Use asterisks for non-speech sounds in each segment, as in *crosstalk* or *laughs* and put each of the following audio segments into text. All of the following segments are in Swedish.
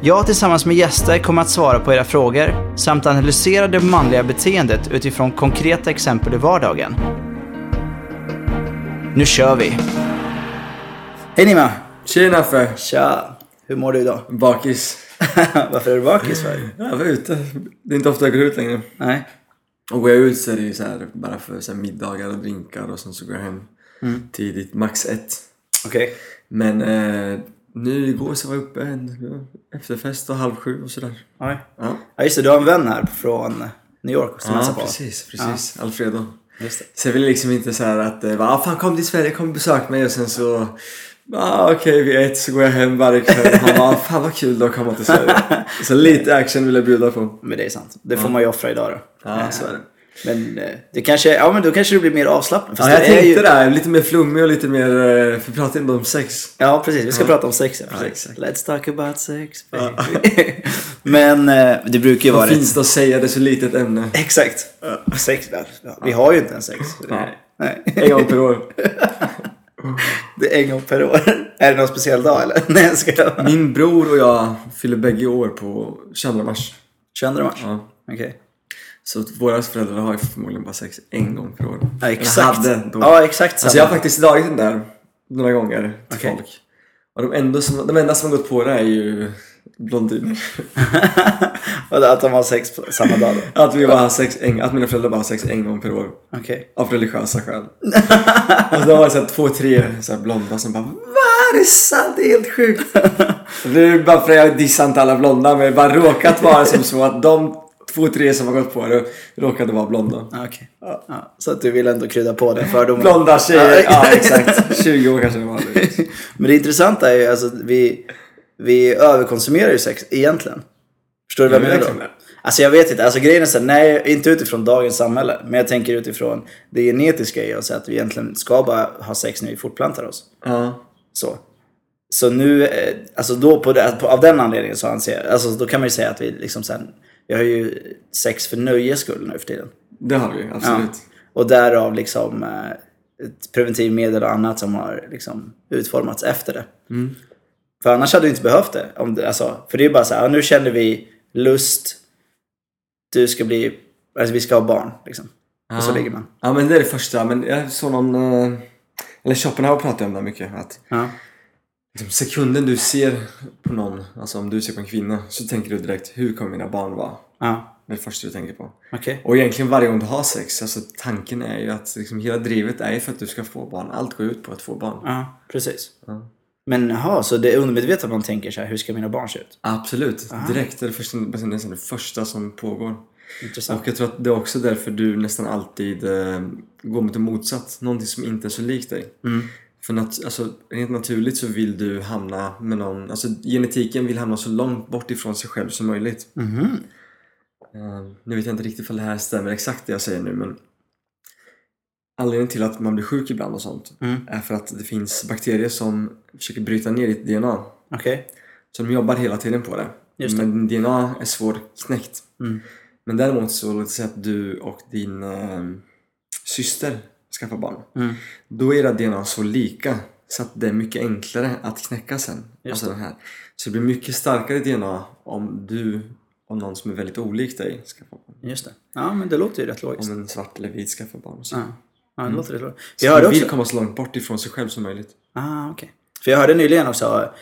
Jag tillsammans med gäster kommer att svara på era frågor samt analysera det manliga beteendet utifrån konkreta exempel i vardagen. Nu kör vi! Hej Nima! Tjena Affe! Tja! Hur mår du idag? Bakis. *laughs* Varför är du bakis för? Jag var ute. Det är inte ofta jag går ut längre. Nej? Och går jag ut så är det ju så här, bara för så middagar och drinkar och sen så går jag hem Mm. tidigt, max ett. Okej. Men eh, nu igår så var jag uppe en efterfest och halv sju och sådär. Okay. Ja, Ja just det, du har en vän här från New York som hälsar ja på. precis, precis. Alfredo. Just det. Så jag ville liksom inte så här att, eh, ah, fan kom till Sverige, kom och besök mig och sen så Ah, Okej, vid ett så går jag hem varje kväll. Han bara, fan vad kul då att komma till Sverige. *laughs* Så lite action vill jag bjuda på. Men det är sant. Det får man ju offra idag då. Ja, så är det. Men eh, det kanske, ja men då kanske det blir mer avslappnat. Ja, jag det tänkte ju... det här, lite mer flummig och lite mer, eh, för vi pratar inte om sex. Ja precis, vi ska Ja. prata om sex. Ja, Ja, exakt. Let's talk about sex baby. *laughs* men eh, det brukar ju vara Vad finns det att säga, det är så litet ämne. Exakt. Sex, ja, vi har ju inte ens sex. Nej. En gång per år. *laughs* Det är en gång per år. Är det någon speciell dag eller? *laughs* Nej jag skojar. Min bror och jag fyller bägge år på 22 mars. 22 mars? Ja. Okej. Så våra föräldrar har ju förmodligen bara sex en gång per år. Ja Eller exakt. hade då. Ja exakt Alltså jag har faktiskt dragit den där några gånger till Okej. folk. Och de, ändå som, de enda som har gått på det är ju blondiner. *laughs* Att de har sex samma dag då? Att, vi bara har sex en, att mina föräldrar bara har sex en gång per år. Okej. Av religiösa skäl. och då var det så här, två, tre så här blonda som bara Va? Är det sant? Det är helt sjukt. *laughs* det är bara för att jag dissar inte alla blonda men det bara råkat vara som så att de två, tre som har gått på det råkade vara blonda. Ja, Okej. Ja, så att du vill ändå krydda på den fördomen? Blonda tjejer, Ja, ja exakt. 20 år kanske det var. *laughs* Men det intressanta är ju alltså vi, vi överkonsumerar ju sex egentligen. Förstår du vad jag menar då? Alltså jag vet inte, alltså grejen är så här, nej inte utifrån dagens samhälle. Men jag tänker utifrån det genetiska i oss att vi egentligen ska bara ha sex när vi fortplantar oss. Ja. Så. Så nu, eh, alltså då på det, på, av den anledningen så anser jag, alltså då kan man ju säga att vi liksom sen, vi har ju sex för nöjes skull nu för tiden. Det har vi absolut. Och därav liksom eh, ett preventivmedel och annat som har liksom utformats efter det. För annars hade du inte behövt det. Om det alltså, för det är bara så här, ja, nu känner vi lust, du ska bli, alltså vi ska ha barn liksom. Och så ligger man. Ja men det är det första. Men jag såg någon, eh, eller Schopenhauer pratar ju om det mycket. Att Ja. Liksom, sekunden du ser på någon, alltså om du ser på en kvinna, så tänker du direkt hur kommer mina barn vara? Ja, Det är det första du tänker på. okej. Och egentligen varje gång du har sex, alltså tanken är ju att liksom, hela drivet är för att du ska få barn. Allt går ut på att få barn. Ja, precis. Ja. Men jaha, så det är undermedvetet att man tänker så här, hur ska mina barn se ut? Absolut, direkt. Det är det första, nästan det första som pågår. Intressant. Och jag tror att det är också därför du nästan alltid eh, går mot det motsatt. Någonting som inte är så likt dig. Mm. För nat- alltså, rent naturligt så vill du hamna med någon, alltså genetiken vill hamna så långt bort ifrån sig själv som möjligt. Mhm. Eh, nu vet jag inte riktigt om det här stämmer exakt det jag säger nu men Anledningen till att man blir sjuk ibland och sånt Mm. är för att det finns bakterier som försöker bryta ner ditt DNA. Okej. Så de jobbar hela tiden på det. Just det. Men DNA är svårknäckt. Mm. Men däremot så låt säga att du och din eh, syster skaffar barn. Mm. Då är era DNA så lika så att det är mycket enklare att knäcka sen. Just alltså den här. Så det blir mycket starkare DNA om du och någon som är väldigt olik dig skaffar barn. Just det. Ja, men det låter ju rätt logiskt. Om en svart eller vit skaffar barn. Så. Ja, ja det låter rätt logiskt. Så Jag hörde man vill också... komma så långt bort ifrån sig själv som möjligt. Ah, okej. För jag hörde nyligen också, så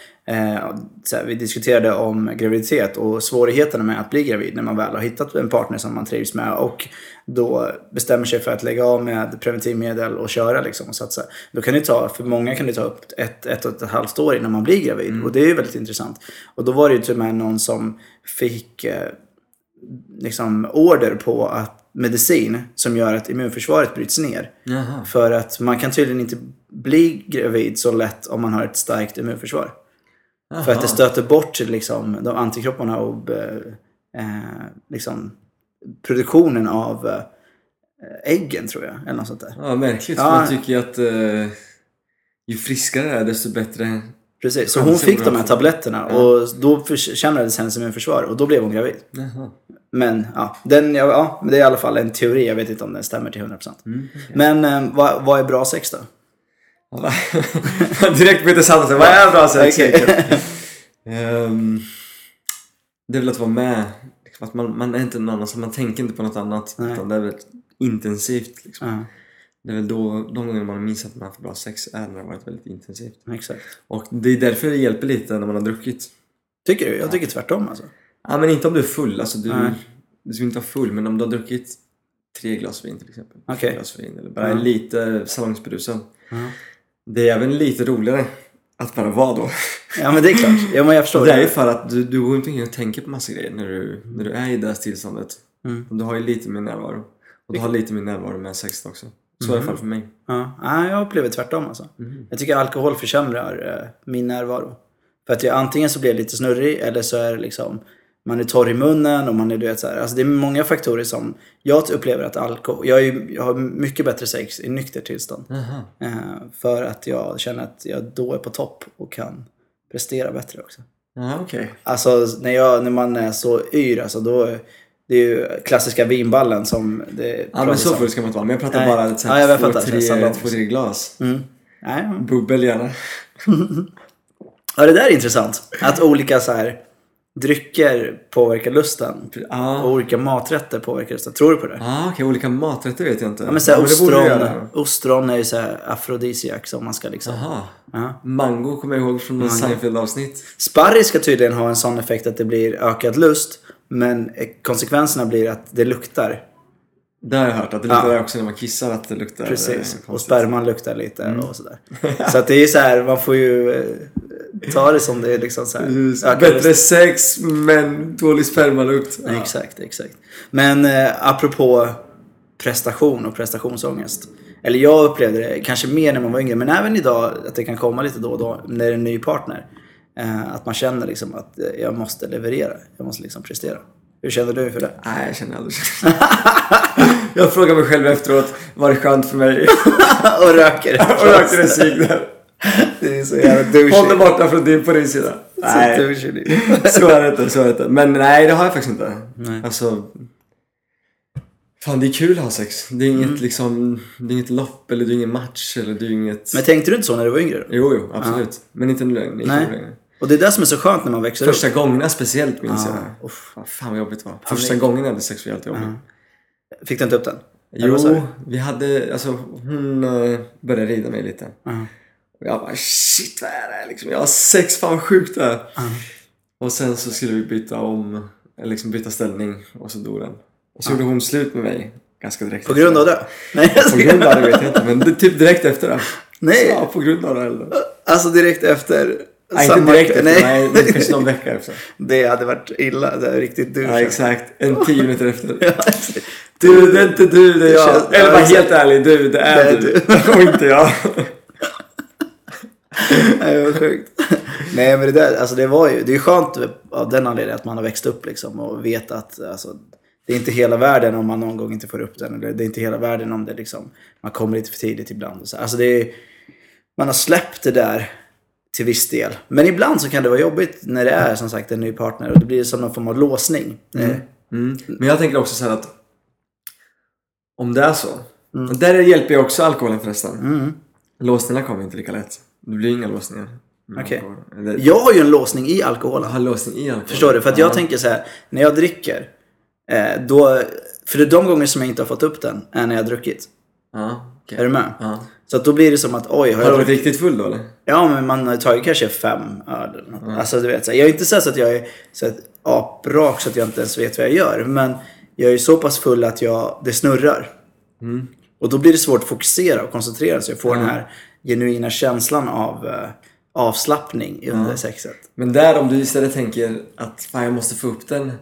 vi diskuterade om graviditet och svårigheterna med att bli gravid när man väl har hittat en partner som man trivs med och då bestämmer sig för att lägga av med preventivmedel och köra liksom och satsa. Då kan det ta, för många kan det ta upp ett, ett och ett halvt år innan man blir gravid och det är ju väldigt intressant. Och då var det ju till och med någon som fick eh, liksom order på att medicin som gör att immunförsvaret bryts ner. Jaha. För att man kan tydligen inte bli gravid så lätt om man har ett starkt immunförsvar. För att det stöter bort liksom, de antikropparna och eh, eh, liksom, produktionen av äggen tror jag. Eller något sånt där. Ja, märkligt. Ja. Man tycker ju att eh, ju friskare det är desto bättre. Precis, så Ja, hon fick de här tabletterna och då försämrades hennes immunförsvar och då blev hon gravid. Jaha. Men ja, den, ja, ja, det är i alla fall en teori. Jag vet inte om den stämmer till 100%. Mm. Men eh, vad, vad är bra sex då? *laughs* Direkt byter samtal. Vad är bra sex Okej. egentligen? *laughs* Ehm, det är väl att vara med. Att man, man är inte någon annan, så man tänker inte på något annat. Nej. Utan det är väldigt intensivt. Liksom. Ja, Det är väl då, de gånger man minns att man har haft bra sex är när det varit väldigt intensivt. exakt. Och det är därför det hjälper lite när man har druckit. Tycker du? Jag tycker tvärtom alltså. Ja men inte om du är full. Alltså, du, Nej. du ska inte vara full men om du har druckit tre glas vin till exempel. Okej. Tre glas vin eller bara Ja. lite salongsberusad. Ja. Det är även lite roligare att bara vara då. Ja men det är klart. Ja men jag förstår. Det är ju för att du, du går inte omkring och tänker på massa grejer när du, när du är i det här tillståndet. Mm. Du har ju lite mer närvaro. Och du har lite mer närvaro med sex också. Så det i alla fall för mig. Ja, ja, jag upplever tvärtom alltså. Mm. Jag tycker alkohol försämrar eh, min närvaro. För att jag, antingen så blir jag lite snurrig eller så är det liksom man är torr i munnen och man är du vet så här. Alltså det är många faktorer som jag upplever att alkohol... Jag, är, jag har mycket bättre sex i nykter tillstånd. Eh, för att jag känner att jag då är på topp och kan prestera bättre också. Ja, okej. Alltså när, jag, när man är så yr, alltså då... Det är ju klassiska vinballen som det Ja men så full ska man inte vara. Men jag pratar Nej. bara ett Ja, jag här fattar. två, tre, två, tre glas. Mm. Nej. Bubbel gärna. *laughs* Ja, det där är intressant. Att olika så här drycker påverkar lusten. Och Ja, olika maträtter påverkar lusten. Tror du på det? ah, okej. Olika maträtter vet jag inte. Ja, men så här, det borde du ostron, ostron är ju så här afrodisiak som man ska liksom... Aha. Ja. Mango kommer jag ihåg från någon Seinfeld-avsnitt. Sparris ska tydligen ha en sån effekt att det blir ökad lust. Men konsekvenserna blir att det luktar. Det har jag hört. Att det luktar Ja. också när man kissar att det luktar Precis. eh, Och konstigt. sperman luktar lite och sådär. Så att det är så här, man får ju eh, ta det som det är liksom så här. Just, Bättre sex men dålig spermalukt. Ja. Exakt, exakt. Men eh, apropå prestation och prestationsångest. Eller jag upplevde det kanske mer när man var yngre, men även idag att det kan komma lite då och då när det är en ny partner. Eh, att man känner liksom att eh, jag måste leverera, jag måste liksom prestera. Hur känner du för det? Nej, jag känner aldrig *laughs* Jag frågar mig själv efteråt, var det skönt för mig? *laughs* och röker. *laughs* och rökte en cigg där. Det är så jävla Håll dig douchey. borta från din på din sida. Så Nej, douchey. så är det inte. Så är det inte. Men nej, det har jag faktiskt inte. Nej. Alltså... Fan, det är kul att ha sex. Det är inget Mm. liksom... Det är inget lopp eller det är ingen match eller det är inget... Men tänkte du inte så när du var yngre? Då? Jo, jo, absolut. Men inte nu längre. Nej. längre. Och det är det som är så skönt när man växer Första upp. gångerna speciellt minns Ah, jag. uff. Fan, vad jobbigt det var. Panik. Första gången jag hade sex var helt jobbigt. Fick du inte upp den? Jo, vi hade, alltså hon uh, började rida mig lite. Ja. Jag bara shit vad är det liksom? Jag har sex, fan vad sjukt det är. Ja. Och sen så skulle vi byta om, eller liksom byta ställning och så dog den. Och så gjorde hon slut med mig ganska direkt På grund av det? Nej, På grund av det vet jag inte, men det, typ direkt efter det. Nej. Ja, på grund av det. Eller? Alltså direkt efter? Nej, inte direkt efter, Nej. nej, men kanske någon vecka efter. *laughs* Det hade varit illa. Det är riktigt douche. Ja, exakt. En tio minuter efter. *laughs* Ja. Du, det är inte du, det är jag. Eller bara helt ärlig, du, det är, Det är du. Och inte jag. *laughs* *laughs* Nej, vad sjukt. Nej, men det där, alltså det var ju, det är skönt av den anledningen att man har växt upp liksom och vet att alltså, det är inte hela världen om man någon gång inte får upp den. Eller det är inte hela världen om det liksom, man kommer lite för tidigt ibland. Och så. Alltså det är, man har släppt det där till viss del. Men ibland så kan det vara jobbigt när det är som sagt en ny partner och det blir som någon form av låsning. Eh, Mm. Men jag tänker också så här att om det är så. Mm. Där hjälper ju också alkoholen förresten. Mm. Låsningarna kommer inte lika lätt. Det blir inga låsningar. Okej. alkohol. Eller, Jag har ju en låsning i Jag alkoholen. har låsning i alkohol. Förstår du? För att jag Ja. tänker så här, när jag dricker, eh, då, för det är de gånger som jag inte har fått upp den, är när jag har druckit. Ja, okej. Är du med? Ja. Så att då blir det som att, oj, har Har jag du varit riktigt full då eller? Ja, men man har tagit kanske fem öl eller något. Alltså du vet, så här, jag är inte så, så att jag är så att aprak så att jag inte ens vet vad jag gör. Men jag är så pass full att jag, det snurrar. Mm. Och då blir det svårt att fokusera och koncentrera sig och få den här genuina känslan av eh, avslappning under sexet. Men där om du istället tänker att fan jag måste få upp den.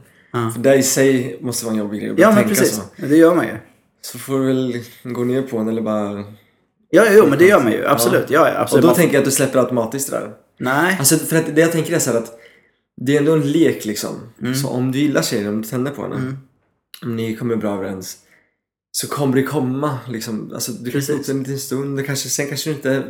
För det i sig måste vara en jobbig grej att Ja, men tänka precis. så. Det gör man ju. Så får du väl gå ner på den eller bara... Ja, jo, men det gör man ju. Absolut. Ja, ja, Och absolut. då Man- tänker jag att du släpper automatiskt det där. Nej. Alltså för att det jag tänker är så att det är ändå en lek liksom. Mm. Så om du gillar tjejen, om du tänder på henne. Om ni kommer bra överens. Så kommer det komma liksom. Alltså, du kan upp en liten stund. Det kanske, sen kanske du inte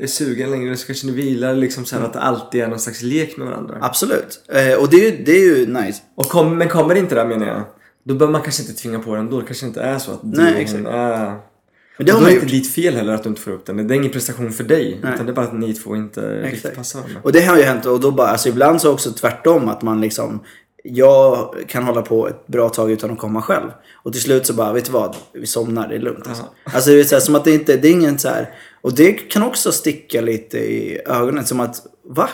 är sugen längre. Så kanske ni vilar liksom så här att det alltid är någon slags lek med varandra. Absolut. Eh, och det är ju, det är ju nice. Och kom, men kommer det inte där menar jag. Då behöver man kanske inte tvinga på den då. Det kanske inte är så att du Nej, exakt. är... Men det Och då är inte gjort. ditt fel heller att du inte får upp den. Det är ingen prestation för dig. Nej. Utan det är bara att ni två inte riktigt Exakt. passar varandra. Och det har ju hänt och då bara, alltså ibland så också tvärtom att man liksom jag kan hålla på ett bra tag utan att komma själv. Och till slut så bara, vet du vad? Vi somnar, det är lugnt. Alltså, alltså det är så här, som att det inte, det är ingen så här. Och det kan också sticka lite i ögonen. Som att, va?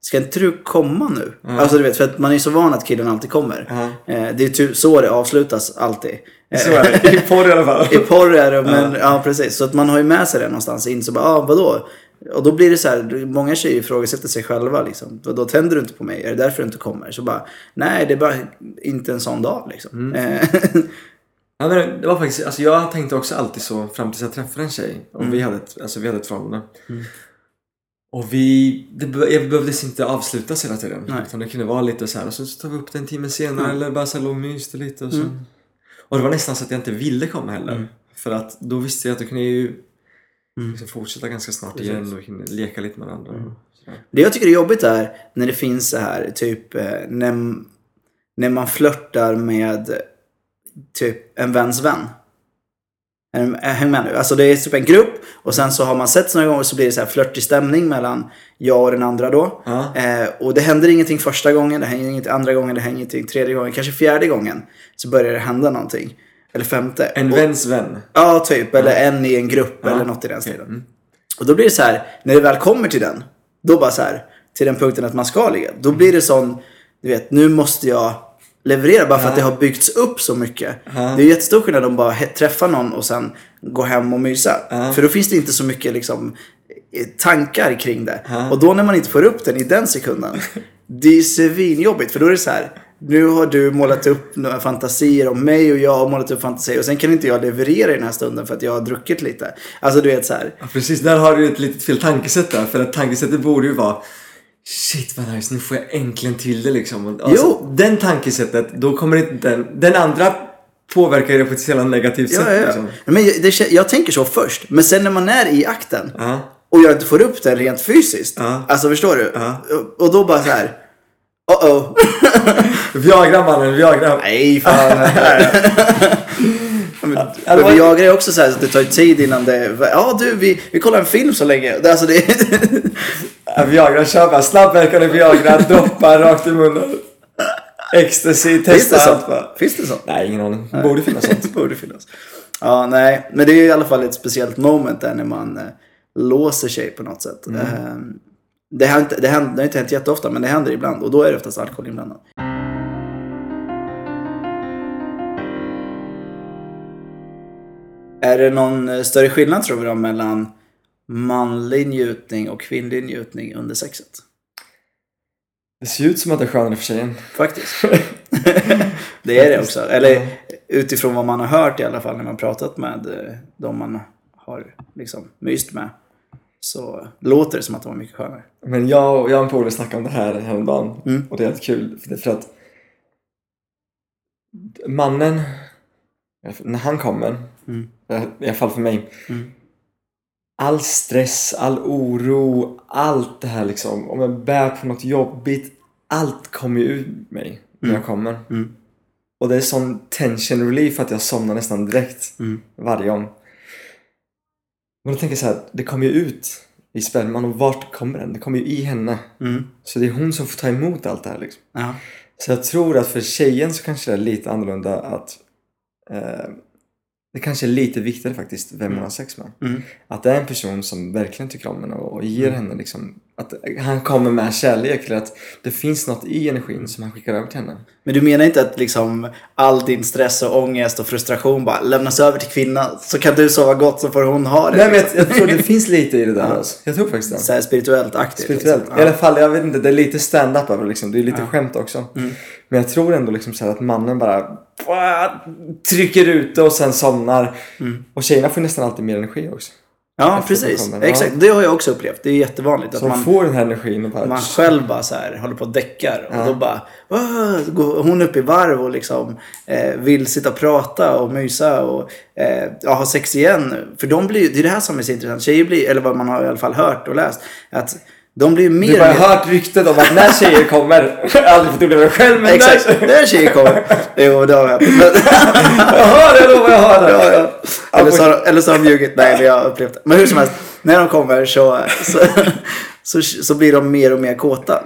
Ska inte du komma nu? Alltså du vet, för att man är så van att killen alltid kommer. Ja. Eh, det är typ så det avslutas alltid. Så är det. I porr i alla fall. *laughs* I porr är det, men ja. precis. Så att man har ju med sig det någonstans in. Så bara, ah, vadå? Och då blir det så här, många tjejer ifrågasätter sig själva liksom. Då tänder du inte på mig? Är det därför du inte kommer? Så bara, nej det är bara inte en sån dag liksom. Eh, *laughs* Ja, men det var faktiskt, alltså jag tänkte också alltid så fram tills jag träffade en tjej. Och Mm. vi, hade ett, alltså vi hade ett förhållande. Och vi, det be- jag behövdes inte avslutas hela tiden. Nej. Utan det kunde vara lite så här och så tar vi upp det en timme senare Mm. eller bara så här låg och myste lite och så. Och det var nästan så att jag inte ville komma heller. Mm. För att då visste jag att då kunde jag ju Mm. liksom fortsätta ganska snart Precis. igen och kunde leka lite med varandra. Så. Det jag tycker är jobbigt är när det finns så här, typ eh, när, när man flörtar med typ en väns vän. Häng med nu. Alltså det är typ en grupp och sen så har man sett några gånger så blir det så här flörtig stämning mellan jag och den andra då. Ja. Eh, och det händer ingenting första gången, det händer ingenting andra gången, det händer ingenting tredje gången, kanske fjärde gången. Så börjar det hända någonting. Eller femte. En och, väns vän. Ja, typ. Eller en i en grupp eller något i den stilen. mm. Och då blir det så här, när det väl kommer till den, då bara så här, till den punkten att man ska ligga. Då blir det sån, du vet, nu måste jag leverera bara för att det har byggts upp så mycket. Det är jättestor skillnad om bara träffa någon och sen gå hem och mysa. För då finns det inte så mycket liksom eh, tankar kring det. Och då när man inte får upp den i den sekunden, *laughs* det är svinjobbigt. För då är det så här, nu har du målat upp några fantasier om mig och jag har målat upp fantasier och sen kan inte jag leverera i den här stunden för att jag har druckit lite. Alltså du vet så här. Ja, precis, där har du ett litet fel tankesätt där. För att tankesättet borde ju vara Shit vad nice, nu får jag äntligen till det liksom. Alltså, Jo. Den tankesättet, då kommer inte den... Den andra påverkar det på ett så negativt Ja, sätt. ja, ja. Liksom. Men jag, det, jag tänker så först. Men sen när man är i akten Ja. och jag inte får upp den rent fysiskt. Ja. Alltså förstår du? Ja. Och, och då bara så här. Oh oh. *laughs* Viagra mannen, Viagra. Nej fan. *laughs* *laughs* Men, men var- Viagra är också så här så att det tar ju tid innan det... Ja du, vi, vi kollar en film så länge. Det- Alltså det... Viagra, kör bara. Snabbverkande Viagra, droppa rakt i munnen. Ecstasy, Finns det testa sånt? bara. Finns det sånt? Nej, ingen aning. Borde finnas sånt. Borde finnas. Ja, nej. Men det är i alla fall ett speciellt moment där när man eh, låser sig på något sätt. Mm. Eh, det, har inte, det, händer, det har inte hänt jätteofta, men det händer ibland. Och då är det oftast alkohol inblandat. Är det någon eh, större skillnad tror vi då mellan manlig njutning och kvinnlig njutning under sexet? Det ser ut som att det är skönare för tjejen. Faktiskt. *laughs* det är det också. Eller utifrån vad man har hört i alla fall när man pratat med eh, de man har liksom myst med. Så låter det som att det var mycket skönare. Men jag, och- jag och en polare snackade om det här häromdagen. Mm. Och det är helt kul. För, det, för att mannen, när han kommer, Mm. i alla fall för mig. Mm. All stress, all oro, allt det här liksom. Om jag bär på något jobbigt. Allt kommer ju ur mig när jag kommer. Mm. Och det är sån tension relief att jag somnar nästan direkt. Mm. Varje gång. Men då tänker jag så här, det kommer ju ut i sperman och vart kommer den? Det kommer ju i henne. Mm. Så det är hon som får ta emot allt det här liksom. Ja. Så jag tror att för tjejen så kanske det är lite annorlunda att eh, det kanske är lite viktigare faktiskt vem man har sex med. Mm. Att det är en person som verkligen tycker om henne och, och ger henne liksom att han kommer med kärlek eller att det finns något i energin som han skickar över till henne. Men du menar inte att liksom all din stress och ångest och frustration bara lämnas över till kvinnan? Så kan du sova gott så får hon ha det. Nej men liksom. jag, jag tror det *laughs* finns lite i det där alltså. Jag tror faktiskt det. Så här spirituellt aktivt. Spirituellt. Liksom. I alla fall, jag vet inte, det är lite stand-up över det, liksom. Det är lite skämt också. Mm. Men jag tror ändå liksom så här att mannen bara trycker ut det och sen somnar. Mm. Och tjejerna får nästan alltid mer energi också. Ja, precis. ja. Exakt. Det har jag också upplevt. Det är jättevanligt att Som man, får den här energin och bara... man själv bara så här håller på och däckar. Och Ja. då bara går hon upp i varv och liksom eh, vill sitta och prata och mysa och eh, ja, ha sex igen. För de blir ju- det är det här som är så intressant. Tjejer blir, eller vad man har i alla fall hört och läst, att de blir mer... Du har mer- hört ryktet om att när tjejer kommer, har *laughs* aldrig fått uppleva det själv men Exakt, när... tjejer kommer. Jo, det har jag. Men, *laughs* Jag hör det, jag lovar, jag hör det. ja, ja. Eller, så, har- eller så har de ljugit. Nej, men jag har upplevt det. Men hur som helst, när de kommer så, så, *laughs* så, så blir de mer och mer kåta.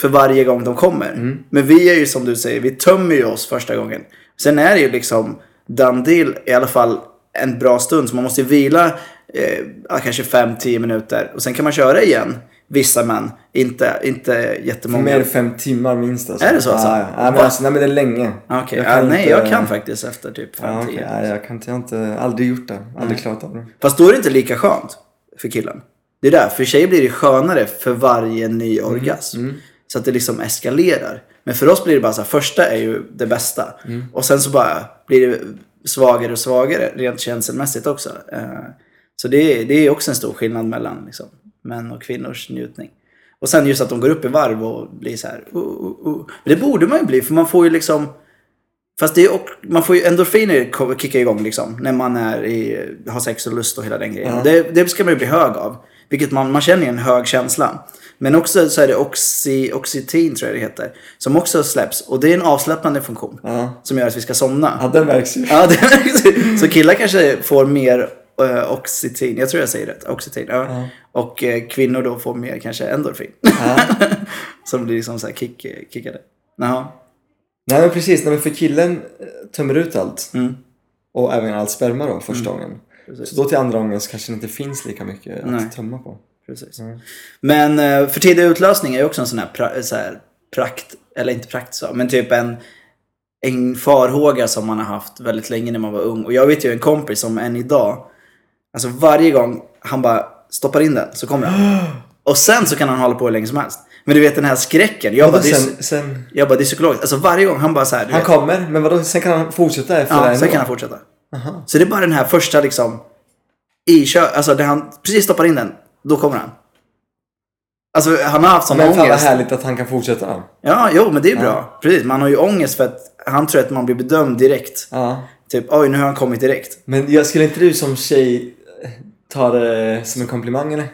För varje gång de kommer. Men vi är ju som du säger, vi tömmer ju oss första gången. Sen är det ju liksom done deal i alla fall en bra stund. Så man måste vila eh, kanske 5-10 minuter. Och sen kan man köra igen. Vissa män, inte, inte jättemånga. Mer än fem timmar minst alltså. Är det så, alltså? Ja, ja. Men alltså, nej men det är länge. Jag ja, kan nej inte- jag kan faktiskt efter typ 5-10. Ja, okej. Nej, jag kan inte, jag har inte, aldrig gjort det. Aldrig klarat av det. Fast då är det inte lika skönt för killen. Det är där, för tjejer blir det skönare för varje ny Mm, orgasm. Så att det liksom eskalerar. Men för oss blir det bara så här, första är ju det bästa. Mm. Och sen så bara blir det svagare och svagare rent känslomässigt också. Eh, Så det är, det är också en stor skillnad mellan liksom, män och kvinnors njutning. Och sen just att de går upp i varv och blir så här. Uh, uh, uh. Men det borde man ju bli för man får ju liksom Fast det är, och, man får ju endorfiner kicka igång liksom. När man är i, har sex och lust och hela den grejen. Ja. Det, det ska man ju bli hög av. Vilket man, man känner ju en hög känsla. Men också så är det oxy, oxytin tror jag det heter. Som också släpps. Och det är en avslappnande funktion. Ja. Som gör att vi ska somna. ja, den märks ju. Ja, det, så killar kanske får mer uh, oxytin. Jag tror jag säger rätt. Oxytin. Ja. Ja. Och eh, kvinnor då får mer kanske endorfin. Ja. *laughs* som blir liksom så här kick, kickade. Jaha. Nej men precis, nej, men för killen eh, tömmer ut allt. Mm. Och även all sperma då första gången. Precis. Så då till andra gången så kanske det inte finns lika mycket Nej. att tömma på. Precis. Mm. Men eh, för tidig utlösning är ju också en sån här, pra, så här prakt, eller inte prakt så, men typ en, en farhåga som man har haft väldigt länge när man var ung. Och jag vet ju en kompis som än idag, alltså varje gång han bara stoppar in den så kommer den. *gasps* Och sen så kan han hålla på hur länge som helst. Men du vet den här skräcken. Jag bara, det är, sen, sen, jag bara, det är psykologiskt. Alltså varje gång han bara så här, han vet, kommer, men vadå, sen kan han fortsätta efter det ja, sen kan han fortsätta. Aha. Så det är bara den här första liksom, i kö, alltså där han precis stoppar in den, då kommer han. Alltså han har haft sån Men fan vad ångest. härligt att han kan fortsätta. Ja, jo, men det är Ja. bra. Precis, man har ju ångest för att han tror att man blir bedömd direkt. Ja. Typ, oj, nu har han kommit direkt. Men jag skulle inte du som tjej ta det som en komplimang eller?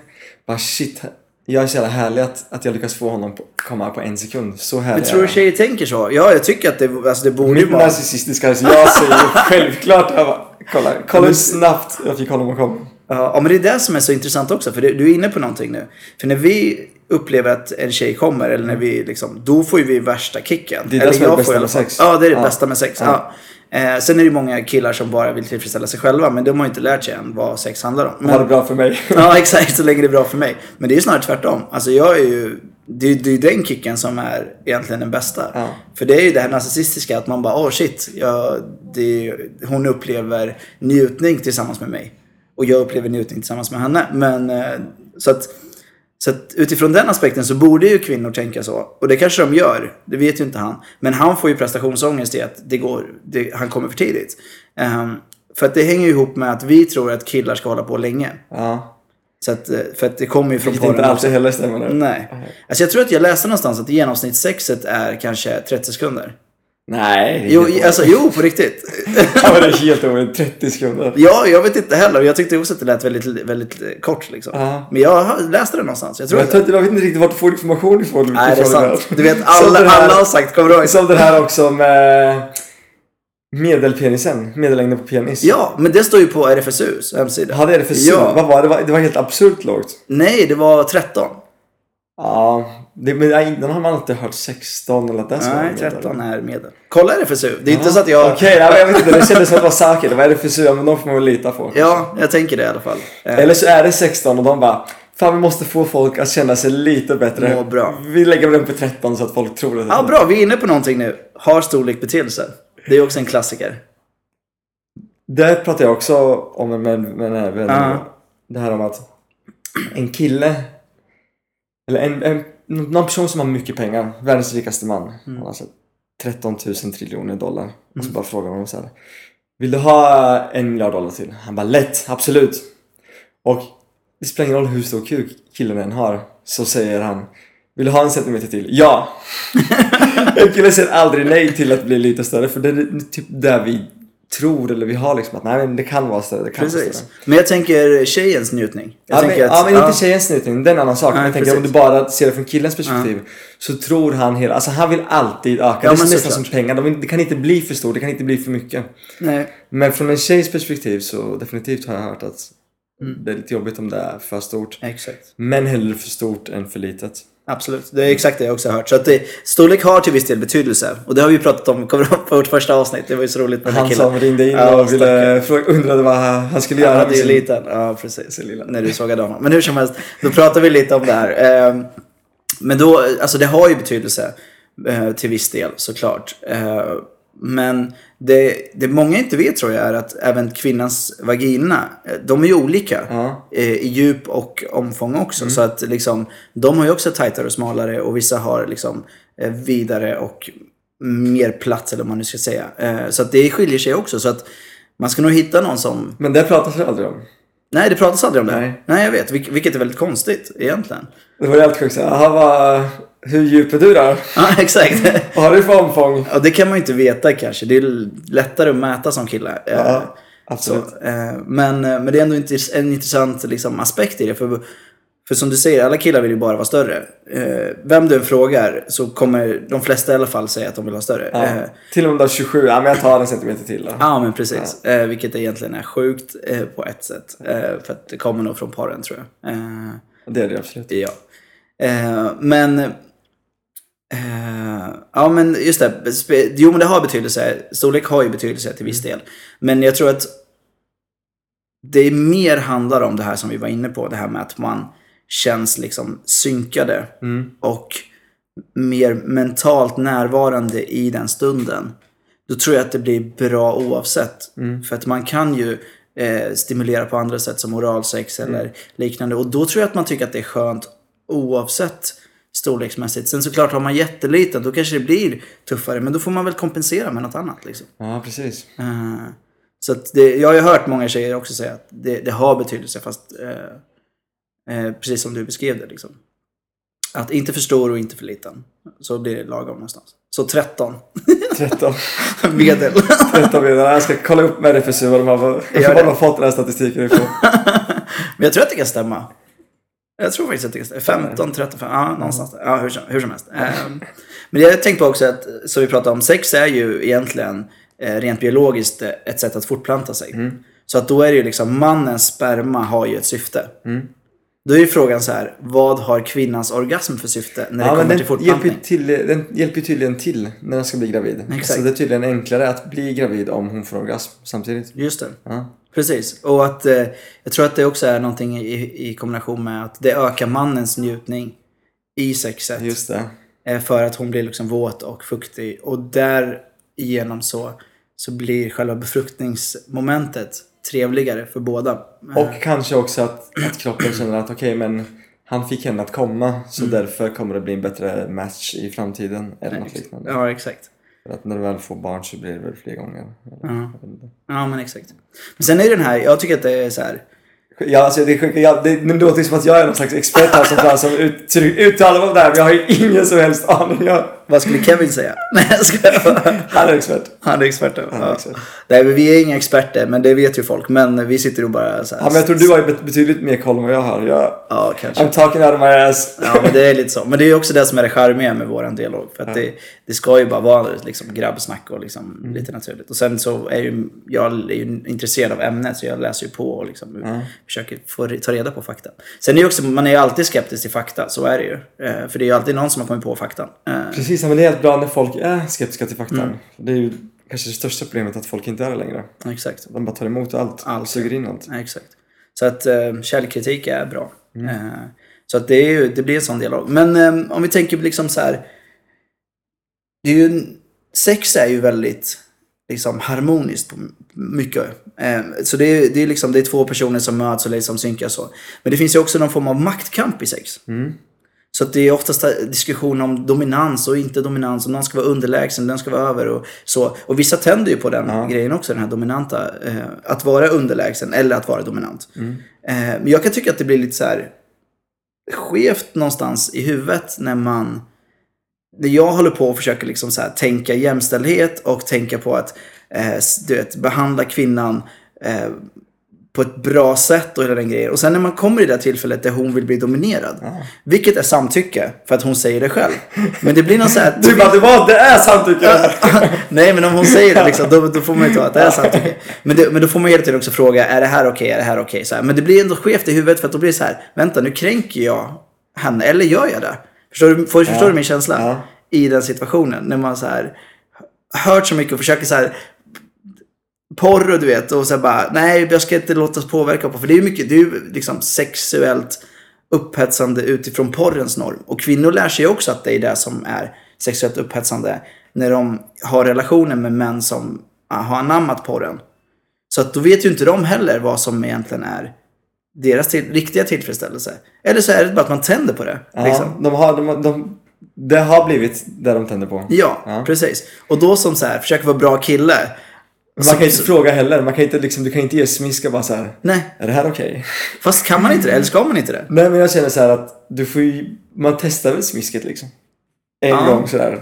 Bara shit, jag är så jävla härlig att, att jag lyckas få honom på, komma på en sekund. Så härlig Men tror du tjejer tänker så? Ja, jag tycker att det, alltså, det borde ju Mitt vara... narcissistiska, så jag säger *laughs* självklart, jag bara, kolla, kolla hur snabbt jag fick honom att komma. Ja, men det är det som är så intressant också. För du är inne på någonting nu. För när vi upplever att en tjej kommer, eller när vi liksom, då får ju vi värsta kicken. Det är det som är det bästa med sex. Ja, det är det Ja. bästa med sex. Ja. Eh, sen är det många killar som bara vill tillfredsställa sig själva, men de har ju inte lärt sig än vad sex handlar om. Men, Ha det bra för mig. *laughs* Ja, exakt. Så länge det är bra för mig. Men det är ju snarare tvärtom. Alltså jag är ju... Det är ju den kicken som är egentligen den bästa. Ja. För det är ju det här narcissistiska att man bara, åh shit, jag, det, hon upplever njutning tillsammans med mig. Och jag upplever njutning tillsammans med henne. Men eh, så att, så att utifrån den aspekten så borde ju kvinnor tänka så. Och det kanske de gör, det vet ju inte han. Men han får ju prestationsångest i att det går, det, han kommer för tidigt. Ehm, för att det hänger ju ihop med att vi tror att killar ska hålla på länge. Ja. Så att, eh, för att det kommer ju från Vilket inte alltid heller stämmer nu. Nej. Alltså jag tror att jag läste någonstans att genomsnittssexet är kanske 30 sekunder. Nej. Jo, alltså, jo på riktigt. *laughs* Ja, det är helt omöjligt. 30 sekunder. ja, jag vet inte heller. Jag tyckte också att det lät väldigt, väldigt kort liksom. Ja. Men jag läste det någonstans. Jag tror Jag, att jag vet inte riktigt vart du får information ifrån. Nej, det är sant. Du vet, alla, här- alla har sagt, kommer du ihåg? Som den här också med medelpenisen. Medellängden på penis. Ja, men det står ju på RFSUs hemsida. Hade sur? Ja. Vad var det? Det var helt absurt lågt. Nej, det var 13. Ja, det, men den har man inte hört 16 eller att det ska Nej, medel. 13 är medel. Kolla RFSU. Det är inte så att jag... Okej, men jag vet inte. Det kändes som att det var säkert. Det var RFSU, ja, men de får man väl lita på. Ja, jag tänker det i alla fall. Eh, Eller så är det 16 och de bara Fan vi måste få folk att känna sig lite bättre. Må bra. Vi lägger den på 13 så att folk tror att det Ja, bra. Vi är inne på någonting nu. Har storlek betydelse? Det är också en klassiker. Det pratar jag också om med, med en vän. Ja. Det här om att en kille eller en, en, någon person som har mycket pengar, världens rikaste man, Mm. alltså 13 000 triljoner dollar. Och så bara frågar honom så här. Vill du ha en miljard dollar till? Han bara lätt, absolut. Och det spelar ingen roll hur stor kuk killen än har. Så säger han Vill du ha en centimeter till? Ja! *laughs* en kille säger aldrig nej till att bli lite större för det är typ där vi tror eller vi har liksom att nej men det kan vara större, det kan vara Precis. större. Men jag tänker tjejens njutning. Jag Ja men, tänker ja, men inte ja, tjejens njutning, det är en annan sak. Nej, jag tänker om du bara ser det från killens perspektiv. Så tror han hela, alltså han vill alltid öka. Ja, det är nästan som pengar, De det kan inte bli för stort, det kan inte bli för mycket. Nej. Men från en tjejs perspektiv så definitivt har jag hört att Mm. det är lite jobbigt om det är för stort. Exakt. Men hellre för stort än för litet. Absolut. Det är exakt det jag också har hört. Så att det, storlek har till viss del betydelse. Och det har vi pratat om, kommer ihåg på vårt första avsnitt? Det var ju så roligt med den här Han killen. som ringde in Ja, och ville, undrade vad han skulle Han göra hade med ju liten. Ja, precis. När du sågade honom. Men hur som helst, då pratar vi lite om det här. Ehm, Men då, alltså det har ju betydelse eh, till viss del såklart. Men det, det många inte vet tror jag är att även kvinnans vagina, eh, de är ju olika. Ja. eh, I djup och omfång också. Så att liksom, de har ju också tajtare och smalare och vissa har liksom eh, vidare och mer plats eller vad man nu ska säga. Så att det skiljer sig också. Så att man ska nog hitta någon som Men det pratas det aldrig om. Nej, det pratas aldrig om det. Nej. Nej, jag vet. Vil- Vilket är väldigt konstigt egentligen. Det var helt sjukt. Jaha, vad... Hur djup är du då? Ja, *laughs* exakt. Vad har du för omfång? Och det kan man ju inte veta kanske. Det är lättare att mäta som kille. Eh, Ja, absolut. Så, eh, men, eh, men det är ändå en intressant liksom, aspekt i det. För, för som du säger, alla killar vill ju bara vara större. Vem du än frågar så kommer de flesta i alla fall säga att de vill ha större. Ja. Till och med då 27, ja men jag tar en centimeter till då. Ja, men precis. Eh, vilket egentligen är sjukt på ett sätt. För att det kommer nog från paren tror jag. Det är det absolut. Ja. Men... Eh, ja, men just det. Jo, men det har betydelse. Storlek har ju betydelse till viss del. Men jag tror att det mer handlar om det här som vi var inne på. Det här med att man känns liksom synkade Mm. och mer mentalt närvarande i den stunden. Då tror jag att det blir bra oavsett. Mm. För att man kan ju eh, stimulera på andra sätt som oralsex Mm. eller liknande. Och då tror jag att man tycker att det är skönt oavsett storleksmässigt. Sen såklart har man jätteliten då kanske det blir tuffare. Men då får man väl kompensera med något annat. Liksom. Ja, precis. Eh, så att det, jag har ju hört många tjejer också säga att det, det har betydelse fast eh, eh, precis som du beskrev det. Liksom. Att inte för stor och inte för liten. Så blir det lagom någonstans. Så 13. 13. *laughs* Medel. *laughs* 13 menar jag ska kolla upp med RFSU vad de har, vad de har fått den här statistiken ifrån. *laughs* Men jag tror att det kan stämma. Jag tror faktiskt att det stämma. 15, 13, 15, ja någonstans där. Ja, hur, som- hur som helst. Ehm, Men jag tänkte på också att, som vi pratade om, sex är ju egentligen eh, rent biologiskt eh, ett sätt att fortplanta sig. Mm. Så att då är det ju liksom, mannens sperma har ju ett syfte. Mm. Då är ju frågan så här, vad har kvinnans orgasm för syfte när det Ja, kommer till den hjälper, fortplantning? ju till, den hjälper ju tydligen till när den ska bli gravid. Exakt. Så det är tydligen enklare att bli gravid om hon får orgasm samtidigt. Just det. Ja. Precis. Och att eh, jag tror att det också är någonting i, i kombination med att det ökar mannens njutning i sexet. Just det. Eh, För att hon blir liksom våt och fuktig. Och därigenom så, så blir själva befruktningsmomentet trevligare för båda. Eh, Och kanske också att, att kroppen känner att okej men han fick henne att komma så Mm. därför kommer det bli en bättre match i framtiden eller något liknande. Ja, exakt. Att när du väl får barn så blir det väl fler gånger. Ja. Ja, men exakt. Men sen är det den här, jag tycker att det är så här. Ja, alltså det, är sjuka, jag, det, det låter som att jag är någon slags expert här som, som ut, uttalar mig om det här men jag har ju ingen som helst aning. Jag, Vad skulle Kevin säga? *laughs* Nej, jag skojar. han är expert. Han är expert. Han är Ja. Nej, men vi är inga experter, men det vet ju folk. Men vi sitter och bara så här. Ja, men jag tror du har ju bet- betydligt mer koll än vad jag har. Jag, Ja, kanske. I'm talking out of my ass. Ja, men det är lite så. Men det är ju också det som är det charmiga med våran dialog. För att det, det ska ju bara vara liksom grabbsnack och liksom lite naturligt. Och sen så är ju jag är ju intresserad av ämnet så jag läser ju på och liksom försöker få, ta reda på fakta. Sen är ju också, man är ju alltid skeptisk till fakta, så är det ju. Eh, för det är ju alltid någon som har kommit på fakta. Eh, Precis, men det är helt bra när folk är skeptiska till fakta. Mm. Det är ju kanske det största problemet att folk inte är det längre. exakt. De bara tar emot allt, Allt. suger in allt. Exakt. Så att eh, källkritik är bra. Eh, så att det, är ju, det blir en sån dialog. Men eh, om vi tänker liksom så här. Det är ju, sex är ju väldigt liksom, harmoniskt på mycket. Eh, så det är, det, är liksom, det är två personer som möts och liksom synkas så. Men det finns ju också någon form av maktkamp i sex. Mm. Så det är oftast diskussion om dominans och inte dominans. Om någon ska vara underlägsen, den ska vara över och så. Och vissa tänder ju på den Ja. grejen också, den här dominanta. Eh, att vara underlägsen eller att vara dominant. Mm. Eh, men jag kan tycka att det blir lite så här skevt någonstans i huvudet när man... När jag håller på och försöker liksom så här tänka jämställdhet och tänka på att eh, du vet, behandla kvinnan eh, på ett bra sätt och hela den grejen. Och sen när man kommer i det tillfället där hon vill bli dominerad. Vilket är samtycke, för att hon säger det själv. Men det blir någon så här... Du bara, det var, det är samtycke! *laughs* Nej men om hon säger det liksom, då, då får man ju ta att det är samtycke. Men, det, men då får man hela tiden också fråga, är det här okej, är det här okej? Så här. Men det blir ändå skevt i huvudet för att då blir det så här, vänta nu kränker jag henne, eller gör jag det? Förstår du, får, förstår du min känsla? Ja. I den situationen, när man så här hört så mycket och försöker så här porr och du vet och så bara nej jag ska inte låta oss påverka på för det är ju mycket det är ju liksom sexuellt upphetsande utifrån porrens norm och kvinnor lär sig också att det är det som är sexuellt upphetsande när de har relationer med män som ah, har anammat porren så att då vet ju inte de heller vad som egentligen är deras till, riktiga tillfredsställelse eller så är det bara att man tänder på det liksom. Ja, de har, de, de, det har blivit det de tänder på. ja, Ja. precis och då som så här försöker vara bra kille man kan ju inte fråga heller. Man kan inte, liksom, du kan inte ge smisk och bara så här. nej Är det här okej? Fast kan man inte det? Eller ska man inte det? Nej men jag känner så här att du får ju, man testar väl smisket liksom. En Ja. gång sådär.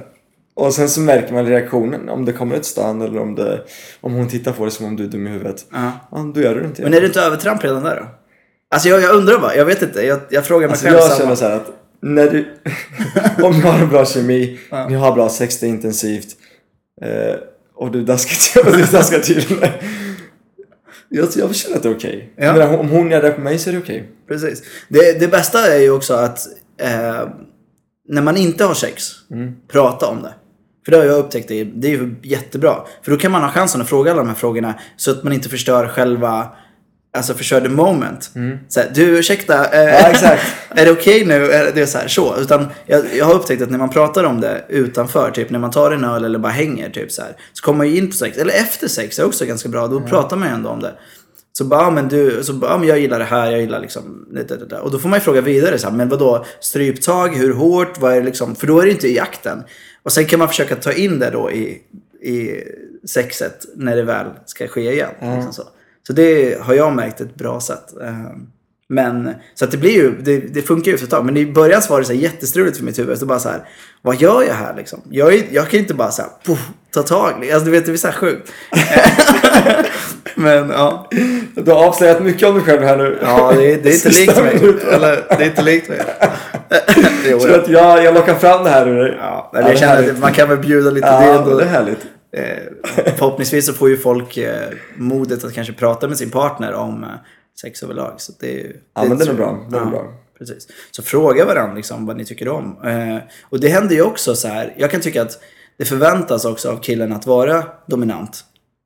Och sen så märker man reaktionen. Om det kommer ett stön eller om, det, om hon tittar på det som om du är dum i huvudet. Ja. Ja, då gör du det inte. Men är det inte övertramp redan där då? Alltså jag, jag undrar bara, jag vet inte. Jag, jag frågar mig alltså, själv jag samma. känner så här att när du, *laughs* *laughs* om ni har en bra kemi, Ja. ni har bra sex, det är intensivt. Eh, och du daskar till, *laughs* och du daskar till mig. Jag, jag känner att det är okej. Ja. Men om hon gör det på mig så är det okej. Precis. Det, det bästa är ju också att eh, när man inte har sex, Mm. prata om det. För det har jag upptäckt, det är, det är ju jättebra. För då kan man ha chansen att fråga alla de här frågorna så att man inte förstör själva Alltså förstör the moment. Så här, du ursäkta, eh, Mm. Ja, *laughs* är det okej nu? Är det så här, så. Utan jag, jag har upptäckt att när man pratar om det utanför, typ när man tar en öl eller bara hänger, typ så här. Så kommer man ju in på sex, eller efter sex är också ganska bra. Då pratar man ju ändå om det. Så bara, ja, men du, så bara, men jag gillar det här, jag gillar liksom det, det, det, det. Och då får man ju fråga vidare, så här, men vadå, stryptag, hur hårt, vad är det liksom, för då är det inte i jakten. Och sen kan man försöka ta in det då i, i sexet när det väl ska ske igen. Liksom så. Så det har jag märkt ett bra sätt. Eh, Men, så att det blir ju, det, det funkar ju efter ett tag. Men i början så var det så här jättestruligt för mitt huvud. Så bara så här, vad gör jag här liksom? Jag, är, jag kan inte bara så här, poff, ta tag. Alltså du vet, det blir så här sjukt. *laughs* Men ja. Du har avslöjat mycket om dig själv här nu. Ja, det, är- det är inte *laughs* likt mig. Eller, det är inte likt mig. *laughs* jo, Så ja. att jag, jag lockar fram det här ur dig. Ja, Ja, men jag känner att man kan väl bjuda lite. Ja, det ändå, det är härligt. Eh, förhoppningsvis så får ju folk eh, modet att kanske prata med sin partner om eh, sex överlag. Så det ju- Ja, men det är bra. Det är bra. Precis. Så fråga varandra liksom vad ni tycker om. Och det händer ju också så här. Jag kan tycka att det förväntas också av killen att vara dominant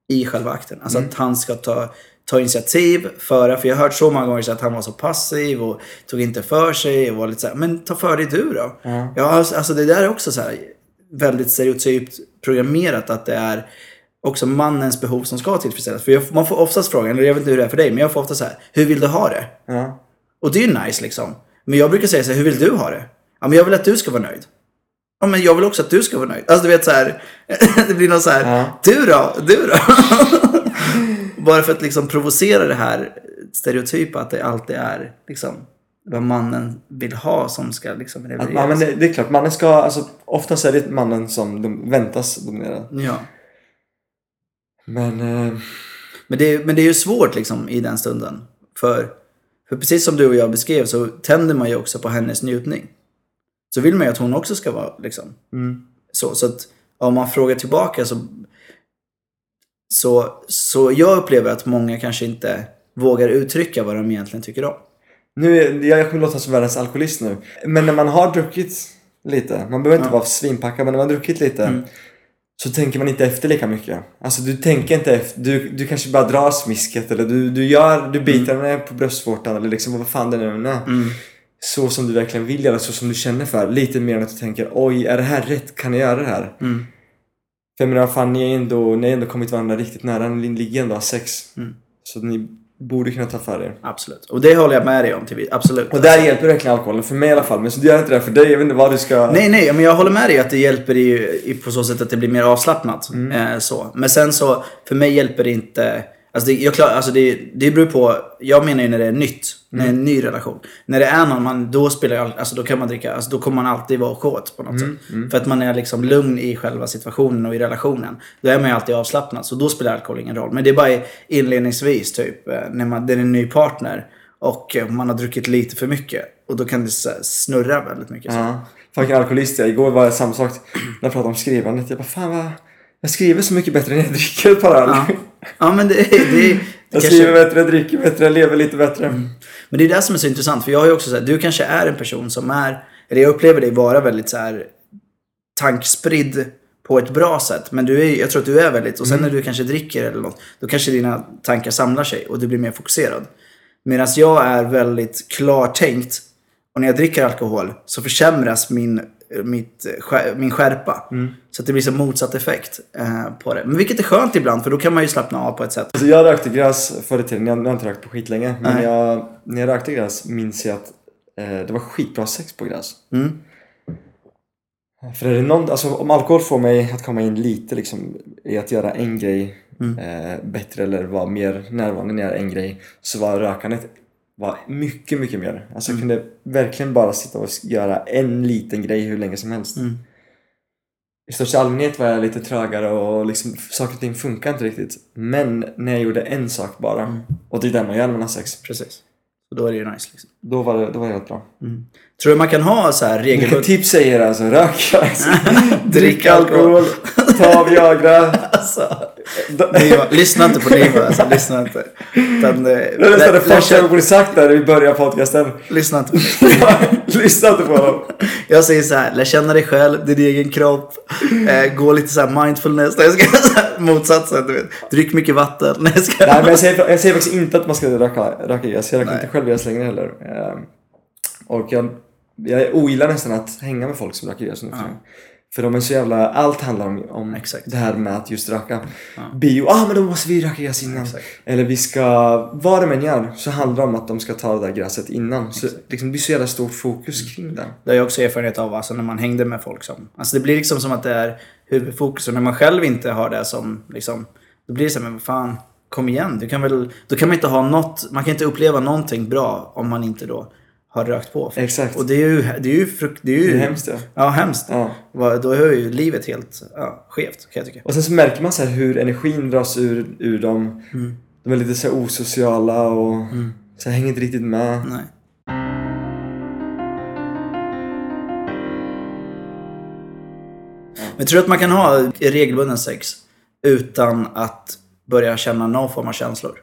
i själva akten. Alltså Mm. att han ska ta, ta initiativ, föra. För jag har hört så många gånger så att han var så passiv och tog inte för sig och var lite så här, men ta för dig du då. Ja, alltså alltså det där är också så här väldigt stereotypt programmerat att det är också mannens behov som ska tillfredsställas. För jag, man får oftast frågan, eller jag vet inte hur det är för dig, men jag får ofta så här, hur vill du ha det? Ja. Och det är ju nice liksom. Men jag brukar säga så här, hur vill du ha det? Ja, men jag vill att du ska vara nöjd. Ja, men jag vill också att du ska vara nöjd. Alltså du vet så här, *laughs* det blir något så här, Ja. du då, du då? *laughs* Bara för att liksom provocera det här stereotypa att det alltid är liksom vad mannen vill ha som ska liksom levereras. ja, men det, det är klart, mannen ska, alltså oftast är det mannen som de väntas dominera. Ja. Men, eh, Men det, men det är ju svårt liksom i den stunden. För, för precis som du och jag beskrev så tänder man ju också på hennes njutning. Så vill man ju att hon också ska vara liksom. mm. Så, så att om man frågar tillbaka så, så, så jag upplever att många kanske inte vågar uttrycka vad de egentligen tycker om. Nu, jag kommer låta som världens alkoholist nu. Men när man har druckit lite, man behöver inte Ja. vara svinpackad, men när man har druckit lite Mm. så tänker man inte efter lika mycket. Alltså du tänker inte efter, du, du kanske bara drar smisket eller du, du gör, du biter henne på bröstvårtan eller liksom vad fan det nu är. Mm. Så som du verkligen vill göra, så som du känner för. Lite mer än att du tänker oj, är det här rätt? Kan jag göra det här? Mm. För jag menar, fan ni är ändå, ni har ändå kommit varandra riktigt nära, ni ligger ändå har sex. Mm. Så ni borde kunna ta för er. Absolut. Och det håller jag med dig om. Till, absolut. Och där hjälper verkligen alkoholen, för mig i alla fall. Men så gör inte det för dig, jag vet inte vad du ska... Nej, nej, men jag håller med dig att det hjälper i, i, på så sätt att det blir mer avslappnat. Eh, så. Men sen så, för mig hjälper det inte... Alltså det, jag klar, alltså det, det beror på, jag menar ju när det är nytt. När det är en ny relation. När det är någon, man, då spelar jag, alltså då kan man dricka, alltså då kommer man alltid vara kåt på något sätt. För att man är liksom lugn i själva situationen och i relationen. Då är man ju alltid avslappnad, så då spelar alkohol ingen roll. Men det är bara inledningsvis, typ, eh, när man, det är en ny partner. Och eh, man har druckit lite för mycket. Och då kan det snurra väldigt mycket. Så. Ja. Fucking alkoholist jag. Igår var det samma sak. När jag pratade om skrivandet. Jag bara, fan vad... Jag skriver så mycket bättre när jag dricker ett par öl. Ja. ja, men det, det, det, *laughs* Jag kanske- skriver bättre, jag dricker bättre, jag lever lite bättre. Men det är det som är så intressant. För jag har ju också så här, du kanske är en person som är, eller jag upplever dig vara väldigt så här tankspridd på ett bra sätt. Men du är, jag tror att du är väldigt, och sen när du kanske dricker eller något, då kanske dina tankar samlar sig och du blir mer fokuserad. Medan jag är väldigt klartänkt och när jag dricker alkohol så försämras min, mitt, min skärpa. Så att det blir så motsatt effekt eh, på det. Men vilket är skönt ibland för då kan man ju slappna av på ett sätt. Alltså jag rökte gräs förr i tiden. Jag jag har inte rökt på skitlänge. Men Nej. jag, när jag rökte gräs minns jag att eh, det var skitbra sex på gräs. Mm. För är det någon, alltså om alkohol får mig att komma in lite liksom i att göra en grej Mm. eh, bättre eller vara mer närvarande när jag gör en grej så var rökandet var mycket, mycket mer. Alltså Mm. jag kunde verkligen bara sitta och göra en liten grej hur länge som helst. Mm. I största allmänhet var jag lite trögare och liksom saker och ting funkar inte riktigt. Men när jag gjorde en sak bara, Mm. och det är det man gör när man har sex, Precis. Så då är det ju nice liksom. då var det, då var det helt bra. Tror du man kan ha så här regelbundet... tips säger alltså? Rök *laughs* gräs, Drick alkohol. ta Viagra. Alltså, Det Niva, lyssna inte på Niva alltså, lyssna inte. Utan, eh, är nästan det första jag borde sagt där i början av podcasten. Lyssna inte på mig. *laughs* Lyssna inte på honom. Jag säger så här, lär känna dig själv, din egen kropp. Eh, gå lite så här mindfulness. Jag ska, så här, motsatsen, du vet. Drick mycket vatten. Nej, jag ska. Nej men jag säger, jag säger faktiskt inte att man ska röka, röka gräs. Jag röker inte själv gräs längre heller. Ehm, Och jag, jag ogillar nästan att hänga med folk som röker gräs nu för tiden. För de är så jävla, allt handlar om, om Exakt. det här med att just röka. Bio, ah men då måste vi röka gräs innan. Exakt. Eller vi ska, vad de än gör så handlar det om att de ska ta det där gräset innan. Så liksom, det blir så jävla stort fokus kring det. Det har jag också erfarenhet av alltså, när man hängde med folk som... Alltså det blir liksom som att det är huvudfokus. Och när man själv inte har det som liksom... Då blir det så här, men vad fan, kom igen. Du kan väl, då kan man inte ha något... Man kan inte uppleva någonting bra om man inte då har rökt på. Exakt. Och det är ju... Det är ju, frukt, det är ju Det är hemskt ja. Ja, hemskt. ja. Då är ju livet helt ja, skevt kan jag tycka. Och sen så märker man så hur energin dras ur, ur dem. Mm. De är lite så här osociala och så här, hänger inte riktigt med. Nej. Men tror du att man kan ha regelbunden sex utan att börja känna någon form av känslor?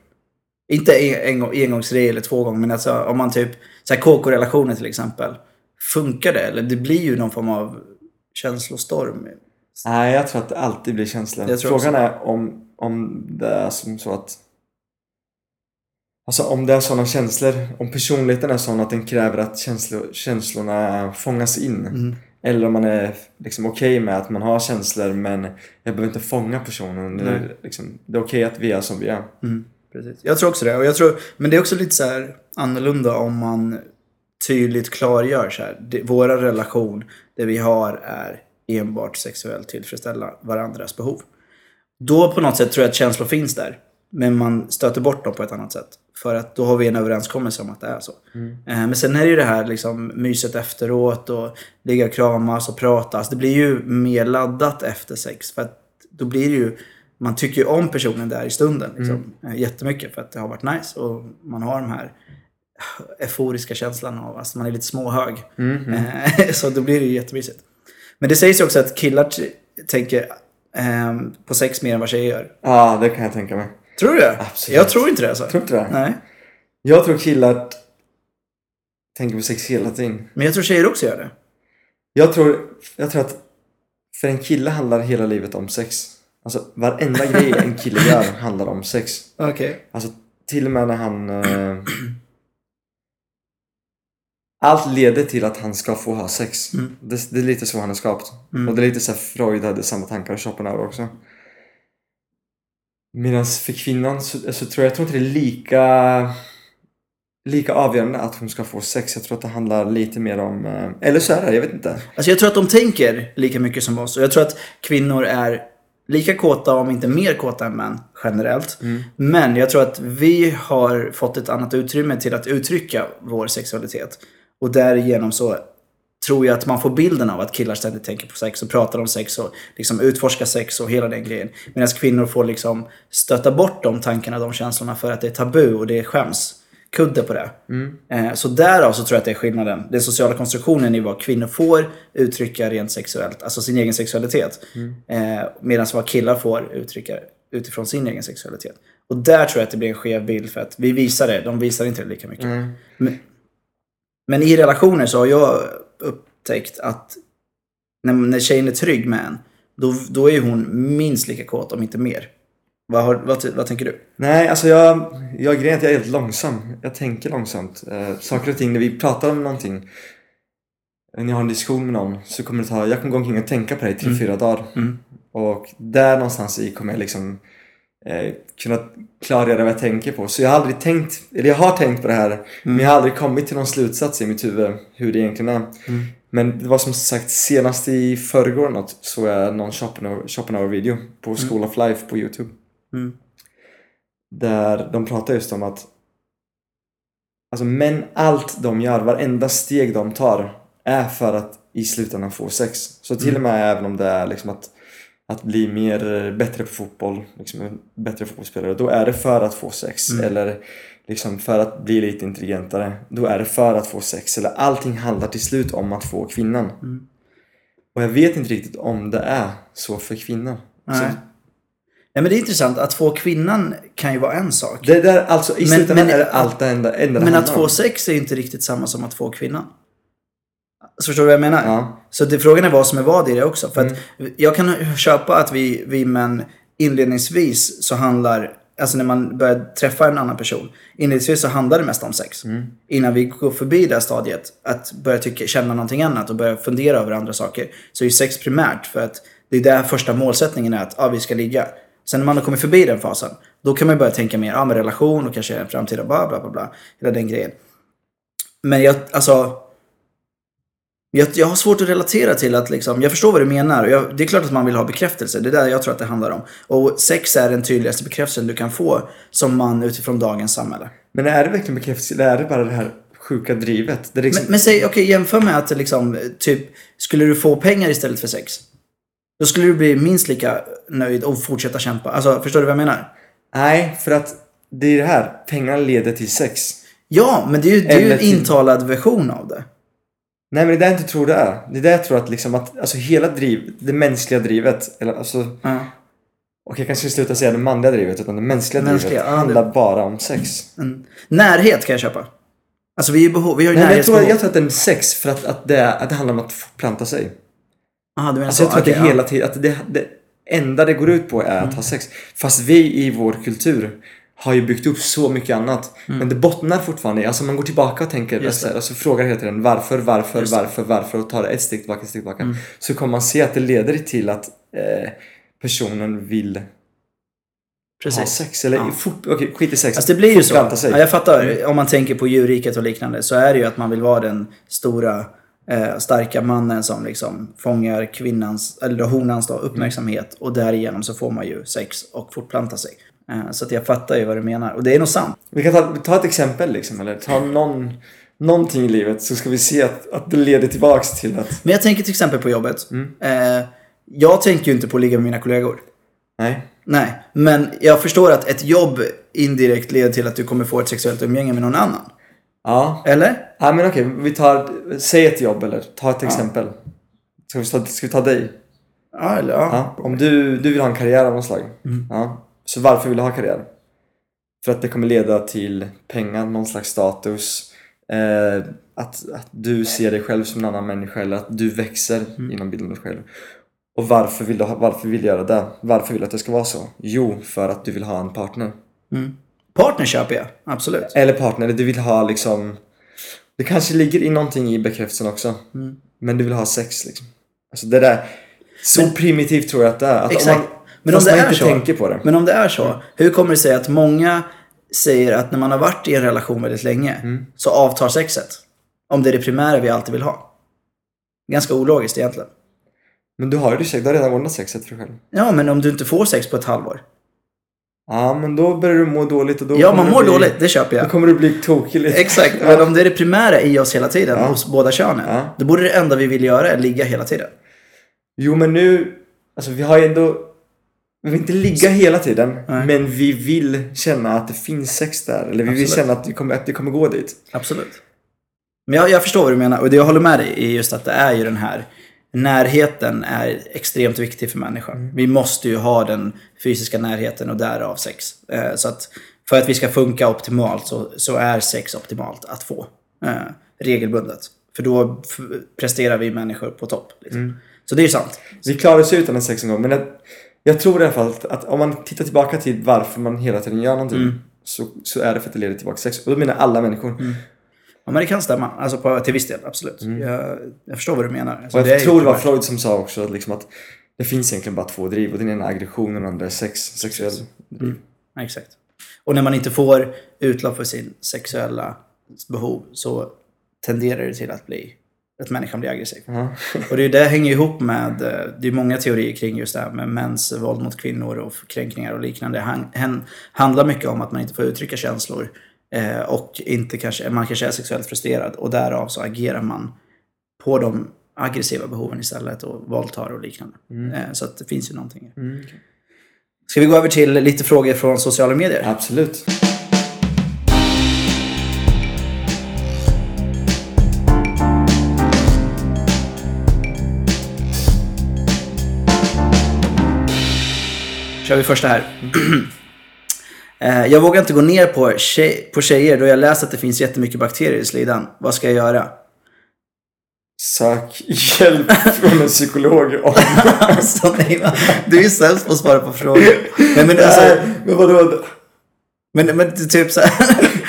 Inte en, eller två gånger, men alltså om man typ, så här KK-relationer till exempel. Funkar det? Eller det blir ju någon form av känslostorm. Nej, jag tror att det alltid blir känslor. Frågan är om, om det är som så att... Alltså om det är sådana känslor, om personligheten är sån att den kräver att känslor, känslorna fångas in. Mm. Eller om man är liksom okej med att man har känslor men jag behöver inte fånga personen. Det är, liksom, det är okej att vi är som vi är. Mm, precis. Jag tror också det. Och jag tror, men det är också lite så här annorlunda om man tydligt klargör så här. Det, våra relation, det vi har är enbart sexuellt tillfredsställa varandras behov. Då på något sätt tror jag att känslor finns där. Men man stöter bort dem på ett annat sätt. För att då har vi en överenskommelse om att det är så. Eh, Men sen är det ju det här liksom myset efteråt och ligga och kramas och pratas. Det blir ju mer laddat efter sex. För att då blir det ju, man tycker ju om personen där i stunden. Liksom, eh, Jättemycket för att det har varit nice. Och man har de här euforiska känslan av att man är lite småhög. Eh, *laughs* Så då blir det ju jättemysigt. Men det sägs ju också att killar tänker eh, på sex mer än vad tjejer gör. Ja, det kan jag tänka mig. Tror du det? Absolut. Jag tror inte det alltså. Tror inte det? Nej. Jag tror killar tänker på sex hela tiden. Men jag tror tjejer också gör det. Jag tror, jag tror att för en kille handlar hela livet om sex. Alltså varenda grej en kille gör *laughs* handlar om sex. Okej. Alltså till och med när han... Eh, allt leder till att han ska få ha sex. Mm. Det, det är lite så han är skapt. Mm. Och det är lite så här Freud hade samma tankar och Schopenhauer också. Medan för kvinnan så, så tror jag, jag tror inte det är lika lika avgörande att hon ska få sex. Jag tror att det handlar lite mer om... eh, Eller så är det, jag vet inte. Alltså jag tror att de tänker lika mycket som oss. Och jag tror att kvinnor är lika kåta, om inte mer kåta än män generellt. Men jag tror att vi har fått ett annat utrymme till att uttrycka vår sexualitet. Och därigenom så tror jag att man får bilden av att killar ständigt tänker på sex och pratar om sex och liksom utforskar sex och hela den grejen. Medan kvinnor får liksom stöta bort de tankarna, de känslorna för att det är tabu och det är skäms kudde på det. Eh, Så därav så tror jag att det är skillnaden. Den sociala konstruktionen i vad kvinnor får uttrycka rent sexuellt, alltså sin egen sexualitet. Eh, Medan vad killar får uttrycka utifrån sin egen sexualitet. Och där tror jag att det blir en skev bild för att vi visar det, de visar inte det lika mycket. Men, men i relationer så har jag upptäckt att när, när tjejen är trygg med en, då, då är hon minst lika kåt, om inte mer. Vad, har, vad, vad tänker du? Nej, alltså jag, jag grejen är att jag är helt långsam. Jag tänker långsamt. Eh, saker och ting, när vi pratar om någonting. När jag har en diskussion med någon så kommer det ta, jag kommer gå omkring och tänka på det i tre, fyra dagar. Mm. Och där någonstans i kommer jag liksom eh, kunna klargöra vad jag tänker på. Så jag har aldrig tänkt, eller jag har tänkt på det här, men jag har aldrig kommit till någon slutsats i mitt huvud hur det egentligen är. Men det var som sagt senast i förrgår något såg jag någon Schopenhauer, Schopenhauer video på School of Life på Youtube. Mm. Där de pratar just om att Alltså män, allt de gör, varenda steg de tar är för att i slutändan få sex. Så till och med även om det är liksom att, att bli mer, bättre på fotboll, liksom bättre fotbollsspelare, då är det för att få sex. Eller liksom för att bli lite intelligentare, då är det för att få sex. Eller allting handlar till slut om att få kvinnan. Och jag vet inte riktigt om det är så för kvinnan. Nej. Så Ja, men det är intressant. Att få kvinnan kan ju vara en sak. det där, alltså i Men- slutändan men- är det allt det enda, enda Men att få sex är inte riktigt samma som att få kvinnan. Så förstår du vad jag menar? Ja. Så det, frågan är vad som är vad i det också. För Mm. att jag kan köpa att vi, vi män inledningsvis så handlar, alltså när man börjar träffa en annan person, inledningsvis så handlar det mest om sex. Mm. Innan vi går förbi det här stadiet, att börja tycka, känna någonting annat och börja fundera över andra saker, så är ju sex primärt för att det är där första målsättningen är att ja, vi ska ligga. Sen när man har kommit förbi den fasen, då kan man börja tänka mer, ja med relation och kanske en framtida bla bla bla bla. Hela den grejen. Men jag, alltså. Jag, jag har svårt att relatera till att liksom, jag förstår vad du menar. Jag, det är klart att man vill ha bekräftelse. Det är där jag tror att det handlar om. Och sex är den tydligaste bekräftelsen du kan få som man utifrån dagens samhälle. Men är det verkligen bekräftelse eller är det bara det här sjuka drivet? Det liksom, Men, men säg, okej jämför med att liksom, typ, skulle du få pengar istället för sex? Då skulle du bli minst lika nöjd och fortsätta kämpa. Alltså, förstår du vad jag menar? Nej, för att det är det här. Pengar leder till sex. Ja, men det är ju, det är ju en till- intalad version av det. Nej men det är det jag inte tror det är. Det är det jag tror att liksom att, alltså hela driv, det mänskliga drivet, eller alltså, Ja. och jag kanske sluta säga det manliga drivet, utan det mänskliga, Mänskliga, drivet ja, det- handlar bara om sex. En närhet kan jag köpa. Alltså vi, är behov, vi har ju Nej, men jag, tror, närhetsbehov. jag tror att det är sex för att, att, det, att det handlar om att fortplanta sig. Aha, du menar Alltså så. jag tror Okej, att det ja. hela tiden, att det, det enda det går ut på är att ha sex. Fast vi i vår kultur har ju byggt upp så mycket annat. Men det bottnar fortfarande i, alltså man går tillbaka och tänker, alltså, alltså frågar hela tiden varför, varför, Just varför, varför och tar det ett steg tillbaka, ett steg tillbaka. Så kommer man se att det leder till att eh, personen vill ha Precis. sex. Eller Ja. fort, okej, skit i sex. Alltså det blir ju så. Ja, jag fattar. Om man tänker på djurriket och liknande så är det ju att man vill vara den stora eh, starka mannen som liksom fångar kvinnans, eller honans då, uppmärksamhet och därigenom så får man ju sex och fortplanta sig. Eh, så att jag fattar ju vad du menar. Och det är nog sant. Vi kan ta, ta ett exempel liksom, eller ta någon, någonting i livet så ska vi se att, att det leder tillbaks till att, Men jag tänker till exempel på jobbet. Mm. Eh, jag tänker ju inte på att ligga med mina kollegor. nej. Nej, men jag förstår att ett jobb indirekt leder till att du kommer få ett sexuellt umgänge med någon annan. Ja, Eller? Ja men okej, vi tar, säg ett jobb eller ta ett exempel. Ska vi ta, ska vi ta dig? Ja, eller ja. Ja, om du, du vill ha en karriär av något slag. Ja, så varför vill du ha karriär? För att det kommer leda till pengar, någon slags status. Eh, att, att du ser dig själv som en annan människa eller att du växer inom bilden av dig själv. Och varför vill, du ha, varför vill du göra det? Varför vill du att det ska vara så? Jo, för att du vill ha en partner. Partner köper jag, absolut. Eller partner, du vill ha liksom Det kanske ligger i någonting i bekräftelsen också Men du vill ha sex liksom Alltså det där Så primitivt tror jag att det är att om Exakt. man, Men om det man är inte så, tänker på det. Men om det är så, hur kommer det sig att många säger att när man har varit i en relation väldigt länge Mm. så avtar sexet? Om det är det primära vi alltid vill ha. Ganska ologiskt egentligen. Men du har ju du har redan ordnat sexet för dig själv. Ja, men om du inte får sex på ett halvår. Ja, men då börjar du må dåligt och då Ja, man mår bli, dåligt, det köper Då jag. kommer du bli tokig lite. Exakt, men om det är det primära i oss hela tiden, Ja. hos båda könen, Ja. då borde det enda vi vill göra är ligga hela tiden. Jo, men nu, alltså vi har ju ändå, vi vill inte ligga hela tiden, Nej. men vi vill känna att det finns sex där. Eller vi vill Absolut. känna att det kommer, att det kommer gå dit. Absolut. Men jag, jag förstår vad du menar och det jag håller med dig i just att det är ju den här närheten är extremt viktig för människan. Vi måste ju ha den fysiska närheten och därav sex. Eh, så att för att vi ska funka optimalt så, så är sex optimalt att få eh, regelbundet. För då presterar vi människor på topp. Liksom. Så det är ju sant. Vi klarar oss utan en sex en gång, men jag, jag tror i alla fall att, om man tittar tillbaka till varför man hela tiden gör någonting Mm. så, så är det för att det leder tillbaka till sex. Och då menar alla människor. Ja, men det kan stämma. Alltså på, till viss del, absolut. Jag, jag förstår vad du menar. Alltså, Och det är jag ju tror det var. Freud som sa också att, liksom att det finns egentligen bara två driv och den ena är aggression och den andra är sex, sexuell driv. Ja, exakt. Och när man inte får utlopp för sin sexuella behov så tenderar det till att bli att människan blir aggressiv. Ja. Och det, det hänger ihop med, eh, det är många teorier kring just det här med mäns våld mot kvinnor och kränkningar och liknande. Han, handlar mycket om att man inte får uttrycka känslor eh, och inte kanske, man kanske är sexuellt frustrerad och därav så agerar man på de aggressiva behoven istället och våldtar och liknande. Eh, så att det finns ju någonting. Mm. Ska vi gå över till lite frågor från sociala medier? Absolut. kör vi första här. *clears throat* Eh, jag vågar inte gå ner på, tjej, på tjejer då jag läst att det finns jättemycket bakterier i slidan. Vad ska jag göra? Sök hjälp från en psykolog om... *laughs* alltså, nej, du är ju sämst på att svara på frågor. Nej, men, alltså, Nej, men vadå? men, men typ så här. *laughs*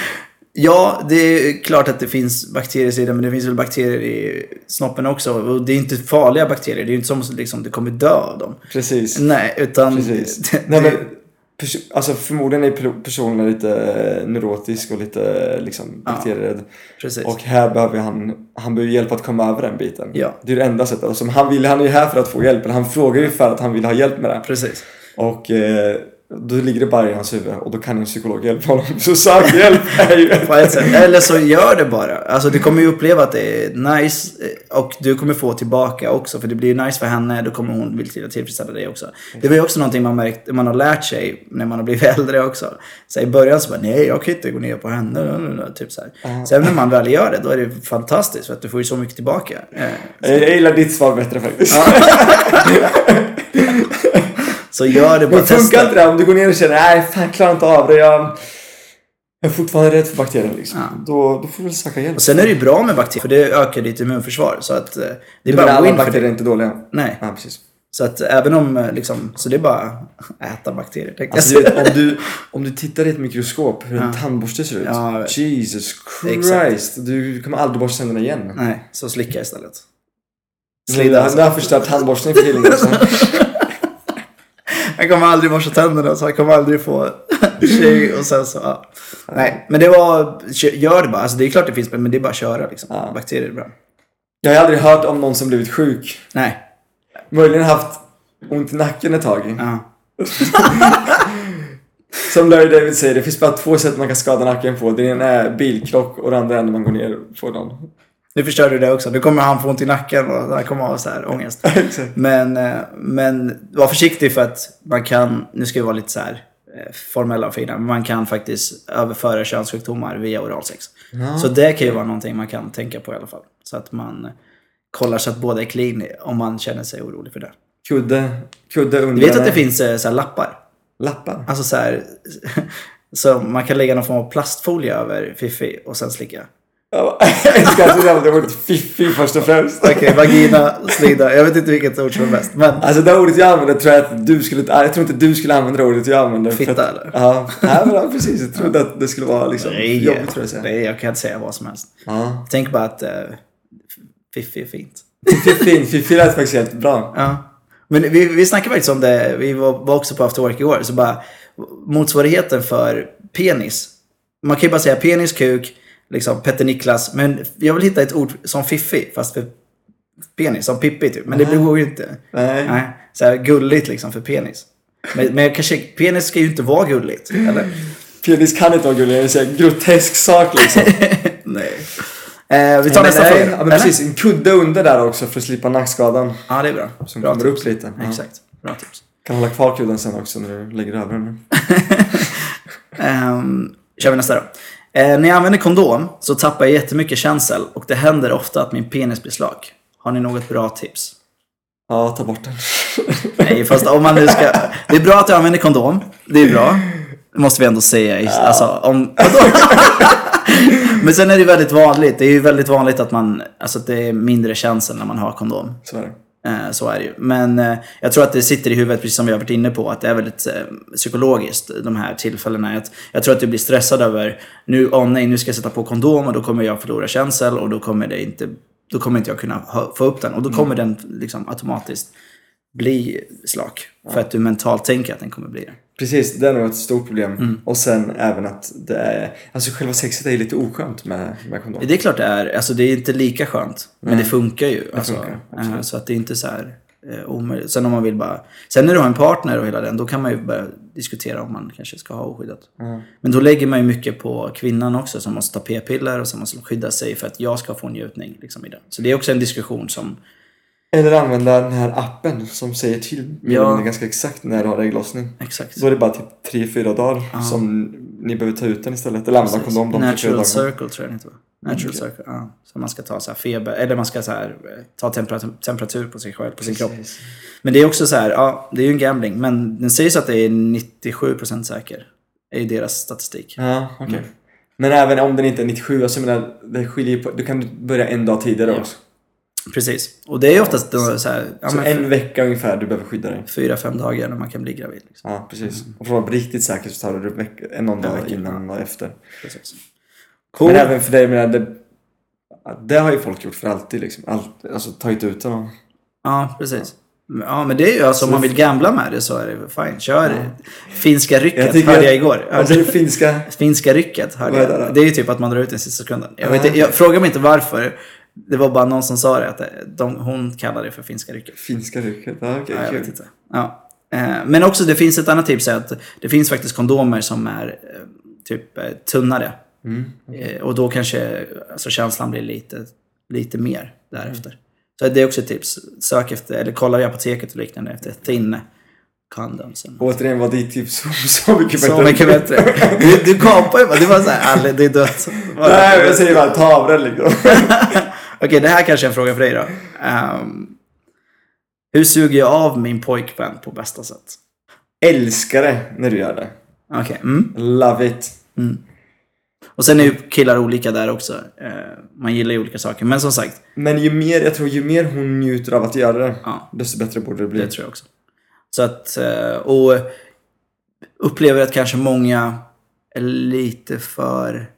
Ja, det är klart att det finns bakterier i slidan, men det finns väl bakterier i snoppen också. Och det är inte farliga bakterier. Det är ju inte som att liksom, du kommer dö av dem. Precis. Nej, utan... Precis. *laughs* Det, Nej, men, alltså förmodligen är per- personen lite eh, neurotisk och lite eh, liksom, Ja. bakterierädd. precis. Och här behöver han, han behöver hjälp att komma över den biten. Ja. Det är det enda sättet. Som han, vill, han är ju här för att få hjälp, eller han frågar ju för att han vill ha hjälp med det. Precis. Och eh, då ligger det bara i hans huvud och då kan en psykolog hjälpa honom. Så sök hjälp *laughs* är ju. Eller så gör det bara. Alltså du kommer ju uppleva att det är nice eh, och du kommer få tillbaka också. För det blir ju nice för henne, då kommer hon vilja tillfredsställa dig också. Det var ju också någonting man märkt, man har lärt sig när man har blivit *laughs* äldre också. Så i början så bara, nej jag kan inte gå ner på henne. Typ så här. Sen när man väl gör det, då är det fantastiskt för att du får ju så mycket tillbaka. Eh, Jag jag gillar ditt svar bättre faktiskt. *laughs* Så gör det bara, Men funkar testa. inte det om du går ner och känner nej fan jag klarar inte av det. Jag, jag är fortfarande rädd för bakterier liksom. Ja. Då, då får du väl söka hjälp. Och sen är det ju bra med bakterier, för det ökar ditt immunförsvar. Så att eh, det är Du bara menar alla bakterier är inte dåliga? Nej. Ja, precis. Så att även om eh, liksom, så det är bara äta bakterier. jag Alltså, du vet, om, du, om du tittar i ett mikroskop hur en Ja. tandborste ser ut. Ja, jag. Jesus Exakt. Christ. Du kommer aldrig borsta tänderna igen. Nej, så slicka istället. Slida. Han har förstört tandborstning för killen *laughs* Han kommer aldrig borsta tänderna så han kommer aldrig få tjej och sen så, ja. Nej, men det var, gör det bara. Alltså det är klart det finns, men det är bara att köra liksom. Ja. Bakterier är bra. Jag har aldrig hört om någon som blivit sjuk. Nej, Möjligen haft ont i nacken ett tag. ja. *laughs* Som Larry David säger, det finns bara två sätt man kan skada nacken på. Det ena är bilkrock och det andra är när man går ner på någon. Nu förstörde du det också. Nu kommer han få ont i nacken och han kommer ha så här ångest. *laughs* Men, eh, men var försiktig för att man kan, nu ska vi vara lite så här eh, formella och fina, men man kan faktiskt överföra könssjukdomar via oralsex. Ja. Så det kan ju vara någonting man kan tänka på i alla fall. Så att man eh, kollar så att båda är clean om man känner sig orolig för det. Kudde, kudde under... Du vet att det finns så här lappar? Lappar? Alltså så här, *laughs* så man kan lägga någon form av plastfolie över fiffi och sen slicka. Ja, *laughs* Jag älskar att du använder ordet fiffi först och främst. Okej, vagina, slida. Jag vet inte vilket ord som är bäst. Men Alltså det ordet jag använder tror jag att du skulle... Jag tror inte du skulle använda det ordet jag använder. för Fitta, att, eller? Ja, nej, men ja, precis. Jag trodde att det skulle vara liksom nej, jobbigt tror jag att säga. nej, jag kan inte säga vad som helst. Ja. Tänk bara att uh, fiffi är fint. Fiffi, fiffi lät faktiskt helt bra. Ja. Men vi, vi snackade faktiskt om det, vi var, var också på after work igår, så bara motsvarigheten för penis. Man kan ju bara säga penis, kuk, liksom Petter Niklas, men jag vill hitta ett ord som fiffi, fast för penis, som Pippi typ. Men det går ju inte. Nej. Nej, så här gulligt liksom för penis. Men, men kanske, penis ska ju inte vara gulligt, eller? Penis kan inte vara gullig, det är en grotesk sak liksom. *laughs* Nej. Eh, vi tar nästa nej, fråga. ja, men precis, en kudde under där också för att slippa nackskadan. Ja, det är bra. Som bra kommer tips. upp lite. Ja. Exakt. Bra tips. Kan hålla kvar kudden sen också när du lägger över den. Um, *laughs* kör vi nästa då. Eh, när jag använder kondom så tappar jag jättemycket känsel och det händer ofta att min penis blir slak. Har ni något bra tips? Ja, ta bort den. *laughs* Nej, fast om man nu ska... Det är bra att du använder kondom. Det är bra. Det måste vi ändå säga. Alltså, om... *laughs* Men sen är det väldigt vanligt. Det är ju väldigt vanligt att man... Alltså att det är mindre känsel när man har kondom. Så är det. Eh, Så är det ju. Men eh, jag tror att det sitter i huvudet, precis som vi har varit inne på, att det är väldigt eh, psykologiskt, de här tillfällena. Jag tror att du blir stressad över, nu, åh nej, nu ska jag sätta på kondom och då kommer jag förlora känsel och då kommer, det inte, då kommer inte jag kunna få upp den. Och då kommer den liksom automatiskt bli slak. För att du mentalt tänker att den kommer bli det. Precis, det är nog ett stort problem. Mm. Och sen även att det är... Alltså själva sexet är lite oskönt med, med kondom. Det är klart det är. Alltså det är inte lika skönt. Men det funkar ju. Alltså, funkar, eh, så att det är inte så här eh, omöjligt. Sen om man vill bara... Sen när du har en partner och hela den, då kan man ju börja diskutera om man kanske ska ha oskyddat. Men då lägger man ju mycket på kvinnan också som måste ta p-piller och som måste skydda sig för att jag ska få njutning liksom, i det. Så det är också en diskussion som... Eller använda den här appen som säger till Ja. ganska exakt när du har ägglossning. Exakt. Då är det bara typ 3-4 dagar som ni behöver ta ut den istället. Eller använda kondom de 3-4 Natural circle tror jag den heter va? Natural circle, ja. Så man ska ta så feber, eller man ska så här, eh, ta temperatur, temperatur på sig själv, på sin kropp. Men det är också så här, ja, det är ju en gambling. Men den sägs att det är 97% säker. är ju deras statistik. Ja, okej. Mm. Men även om den inte är 97, alltså menar, det skiljer på, du kan börja en dag tidigare Ja. också. Precis. Och det är oftast då så här, ja, Så en vecka ungefär du behöver skydda dig. fyra, fem dagar när man kan bli gravid. Liksom. Ja, precis. Och för att vara riktigt säker så tar veck- en någon dag Ja, innan och efter. Precis. Men även för dig, menar, det, det har ju folk gjort för alltid liksom. Allt, alltså tagit ut och... Ja, precis. Ja, men det är ju alltså om man vill gambla med det så är det fine. Kör finska rycket, Jag hörde jag igår. Alltså finska... Finska rycket hörde jag. Det är ju typ att man drar ut den sista sekunden. Jag, vet, Ja. inte- jag frågar mig inte varför. Det var bara någon som sa det, att de, hon kallar det för finska rycket. Finska rycket, ja okej, Ja, jag vet inte. Ja. Eh, Men också det finns ett annat tips att det finns faktiskt kondomer som är eh, typ eh, tunnare. Mm. Eh, Och då kanske alltså, känslan blir lite, lite mer därefter. Så det är också ett tips. Sök efter, eller kolla i apoteket och liknande efter thin condoms. Återigen var ditt tips så, mycket bättre. Så mycket bättre. Du, du kapar ju bara. Det var såhär, det är dött. Nej, jag säger bara tavlan liksom. *laughs* Okej, det här kanske är en fråga för dig då. Ehm, hur suger jag av min pojkvän på bästa sätt? Älskar det när du gör det. Okej. Mm. Love it. Och sen är ju killar olika där också. Eh, man gillar ju olika saker. Men som sagt, Men ju mer, jag tror ju mer hon njuter av att göra det, Ja. desto bättre borde det bli. det tror jag också. Så att, eh, och upplever att kanske många är lite för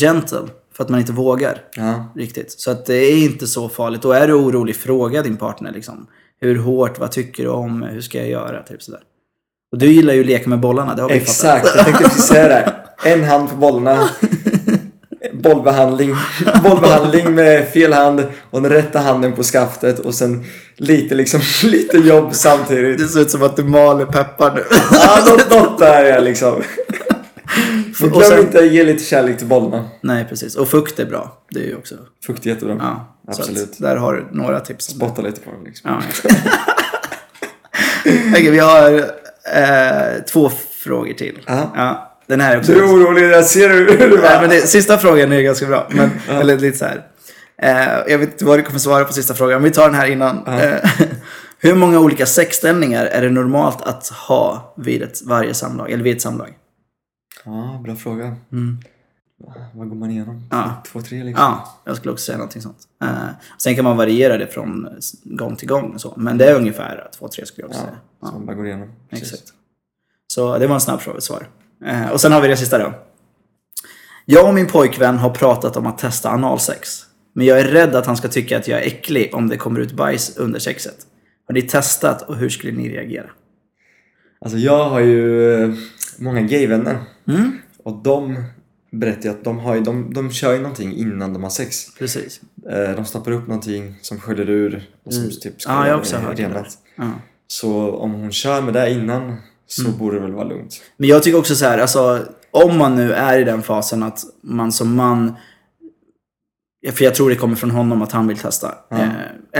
gentle. För att man inte vågar Ja. riktigt. Så att det är inte så farligt. Och är du orolig, fråga din partner liksom. Hur hårt, vad tycker du om, hur ska jag göra? Typ sådär. Och du gillar ju att leka med bollarna, det har vi Exakt, fattat. jag tänkte precis säga det. En hand på bollarna. *laughs* Bollbehandling. Bollbehandling med fel hand och den rätta handen på skaftet och sen lite liksom, *laughs* lite jobb samtidigt. Det ser ut som att du maler peppar nu. Ja, något, något där är jag liksom. Men Och glöm sen- inte att ge lite kärlek till bollarna. Nej, precis. Och fukt är bra. Det är ju också... Fukt är jättebra. Ja, Absolut. där har du några tips. Spotta lite på den liksom. Ja, *laughs* Okej, vi har eh, två frågor till. Ja. Ja, den här är också... Du är orolig, jag ser hur du bara... men det, sista frågan är ganska bra. Men, Eller lite så här. Eh, jag vet inte vad du kommer svara på sista frågan. Vi tar den här innan. Eh, *laughs* hur många olika sexställningar är det normalt att ha vid ett, varje samlag? Eller vid ett samlag? Ja, bra fråga. Vad går man igenom? Ja. Två, tre liksom? Ja, jag skulle också säga någonting sånt. Eh, sen kan man variera det från gång till gång och så. Men det är ungefär två, tre skulle jag också Ja, säga. så man bara går igenom. Precis. Exakt. Så det var en snabb fråga svar. Eh, och sen har vi det sista då. Jag och min pojkvän har pratat om att testa analsex. Men jag är rädd att han ska tycka att jag är äcklig om det kommer ut bajs under sexet. Har ni testat och hur skulle ni reagera? Alltså jag har ju eh, många gayvänner. Mm, Och de berättar ju att de, har ju, de, de kör ju någonting innan de har sex. precis. Eh, De stoppar upp någonting som sköljer ur och som typ ska Ja, jag också hört det. Ja. Så om hon kör med det innan så Mm. borde det väl vara lugnt. Men jag tycker också så här, alltså om man nu är i den fasen att man som man För jag tror det kommer från honom att han vill testa. Ja. Eh,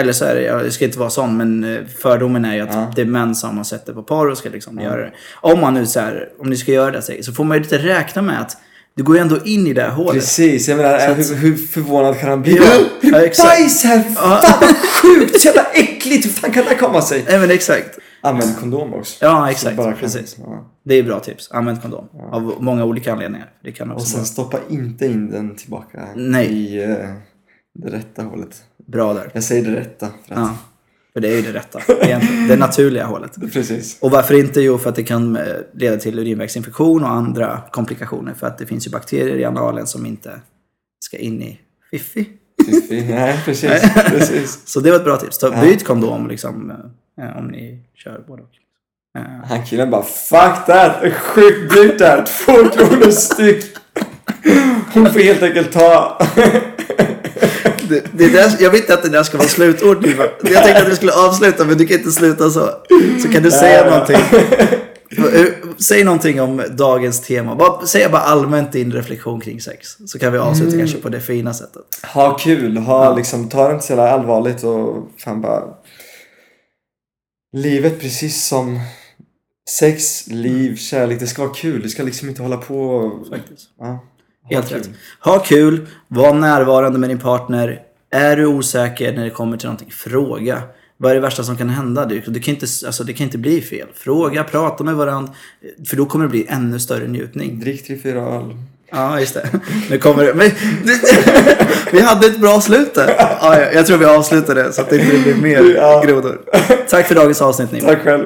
eller så är det, jag ska inte vara sån, men eh, fördomen är ju att Ja. det är män som det på porr och ska liksom göra det. Om man nu så här, om ni ska göra det så- får man ju lite räkna med att du går ju ändå in i det här hålet. Precis, jag menar att- hur, hur förvånad kan han bli? Ja, Ja, ja, exakt. Bajs här! Fan vad sjukt! Så jävla äckligt! Hur fan kan det komma sig? Nej men exakt. Använd kondom också. Ja, exakt. bara kan- Precis. Ja. Det är bra tips. Använd kondom. Av många olika anledningar. Det kan Och också sen vara stoppa inte in den tillbaka Nej. i eh, det rätta hålet. bra där. Jag säger det rätta. För att, Ja. För det är ju det rätta. Egentligen. Det naturliga hålet. *laughs* Precis. Och varför inte? Jo, för att det kan eh, leda till urinvägsinfektion och andra komplikationer. För att det finns ju bakterier i analen som inte ska in i fiffi. Fiffi. Nej, precis. *laughs* precis. Så det var ett bra tips. Ta, Ja. byt kondom liksom, om ni kör både och. Eh, Han killen bara Fuck that! Sjukt dyrt där! Två kronor styck! Hon får helt enkelt ta... Det, det där, jag vet inte att det där ska vara slutord nu. Jag tänkte att vi skulle avsluta men du kan inte sluta så. Så kan du säga Nej, någonting. Eh, Säg någonting om dagens tema. Bara, säg bara allmänt din reflektion kring sex. Så kan vi avsluta Mm. kanske på det fina sättet. Ha kul, ha liksom, ta det inte så jävla allvarligt och fan bara... Livet precis som sex, liv, kärlek, det ska vara kul. Det ska liksom inte hålla på och... Faktiskt. Ja, Helt kul. rätt. Ha kul, var närvarande med din partner. Är du osäker när det kommer till någonting, fråga. Vad är det värsta som kan hända? Du, du kan inte, alltså, det kan inte bli fel. Fråga, prata med varandra. För då kommer det bli ännu större njutning. Drick tre, fyra öl. Ja, just det. Nu kommer det. Men, *laughs* vi hade ett bra slut där. Ja, jag- tror vi avslutar det så att det inte blir mer Ja. grodor. Tack för dagens avsnitt Nimo. Tack själv.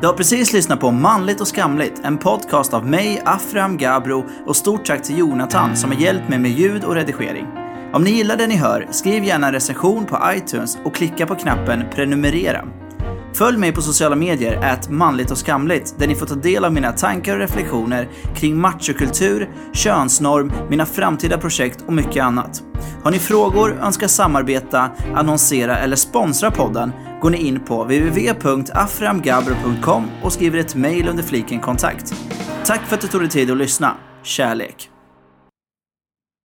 Du har precis lyssnat på Manligt och skamligt, en podcast av mig, Afram Gabro och stort tack till Jonathan som har hjälpt mig med ljud och redigering. Om ni gillar det ni hör, skriv gärna en recension på iTunes och klicka på knappen prenumerera. Följ mig på sociala medier, at manligt och skamligt, där ni får ta del av mina tankar och reflektioner kring machokultur, könsnorm, mina framtida projekt och mycket annat. Har ni frågor, önskar samarbeta, annonsera eller sponsra podden går ni in på www.aframgabro.com och skriver ett mejl under fliken kontakt. Tack för att du tog dig tid att lyssna. Kärlek!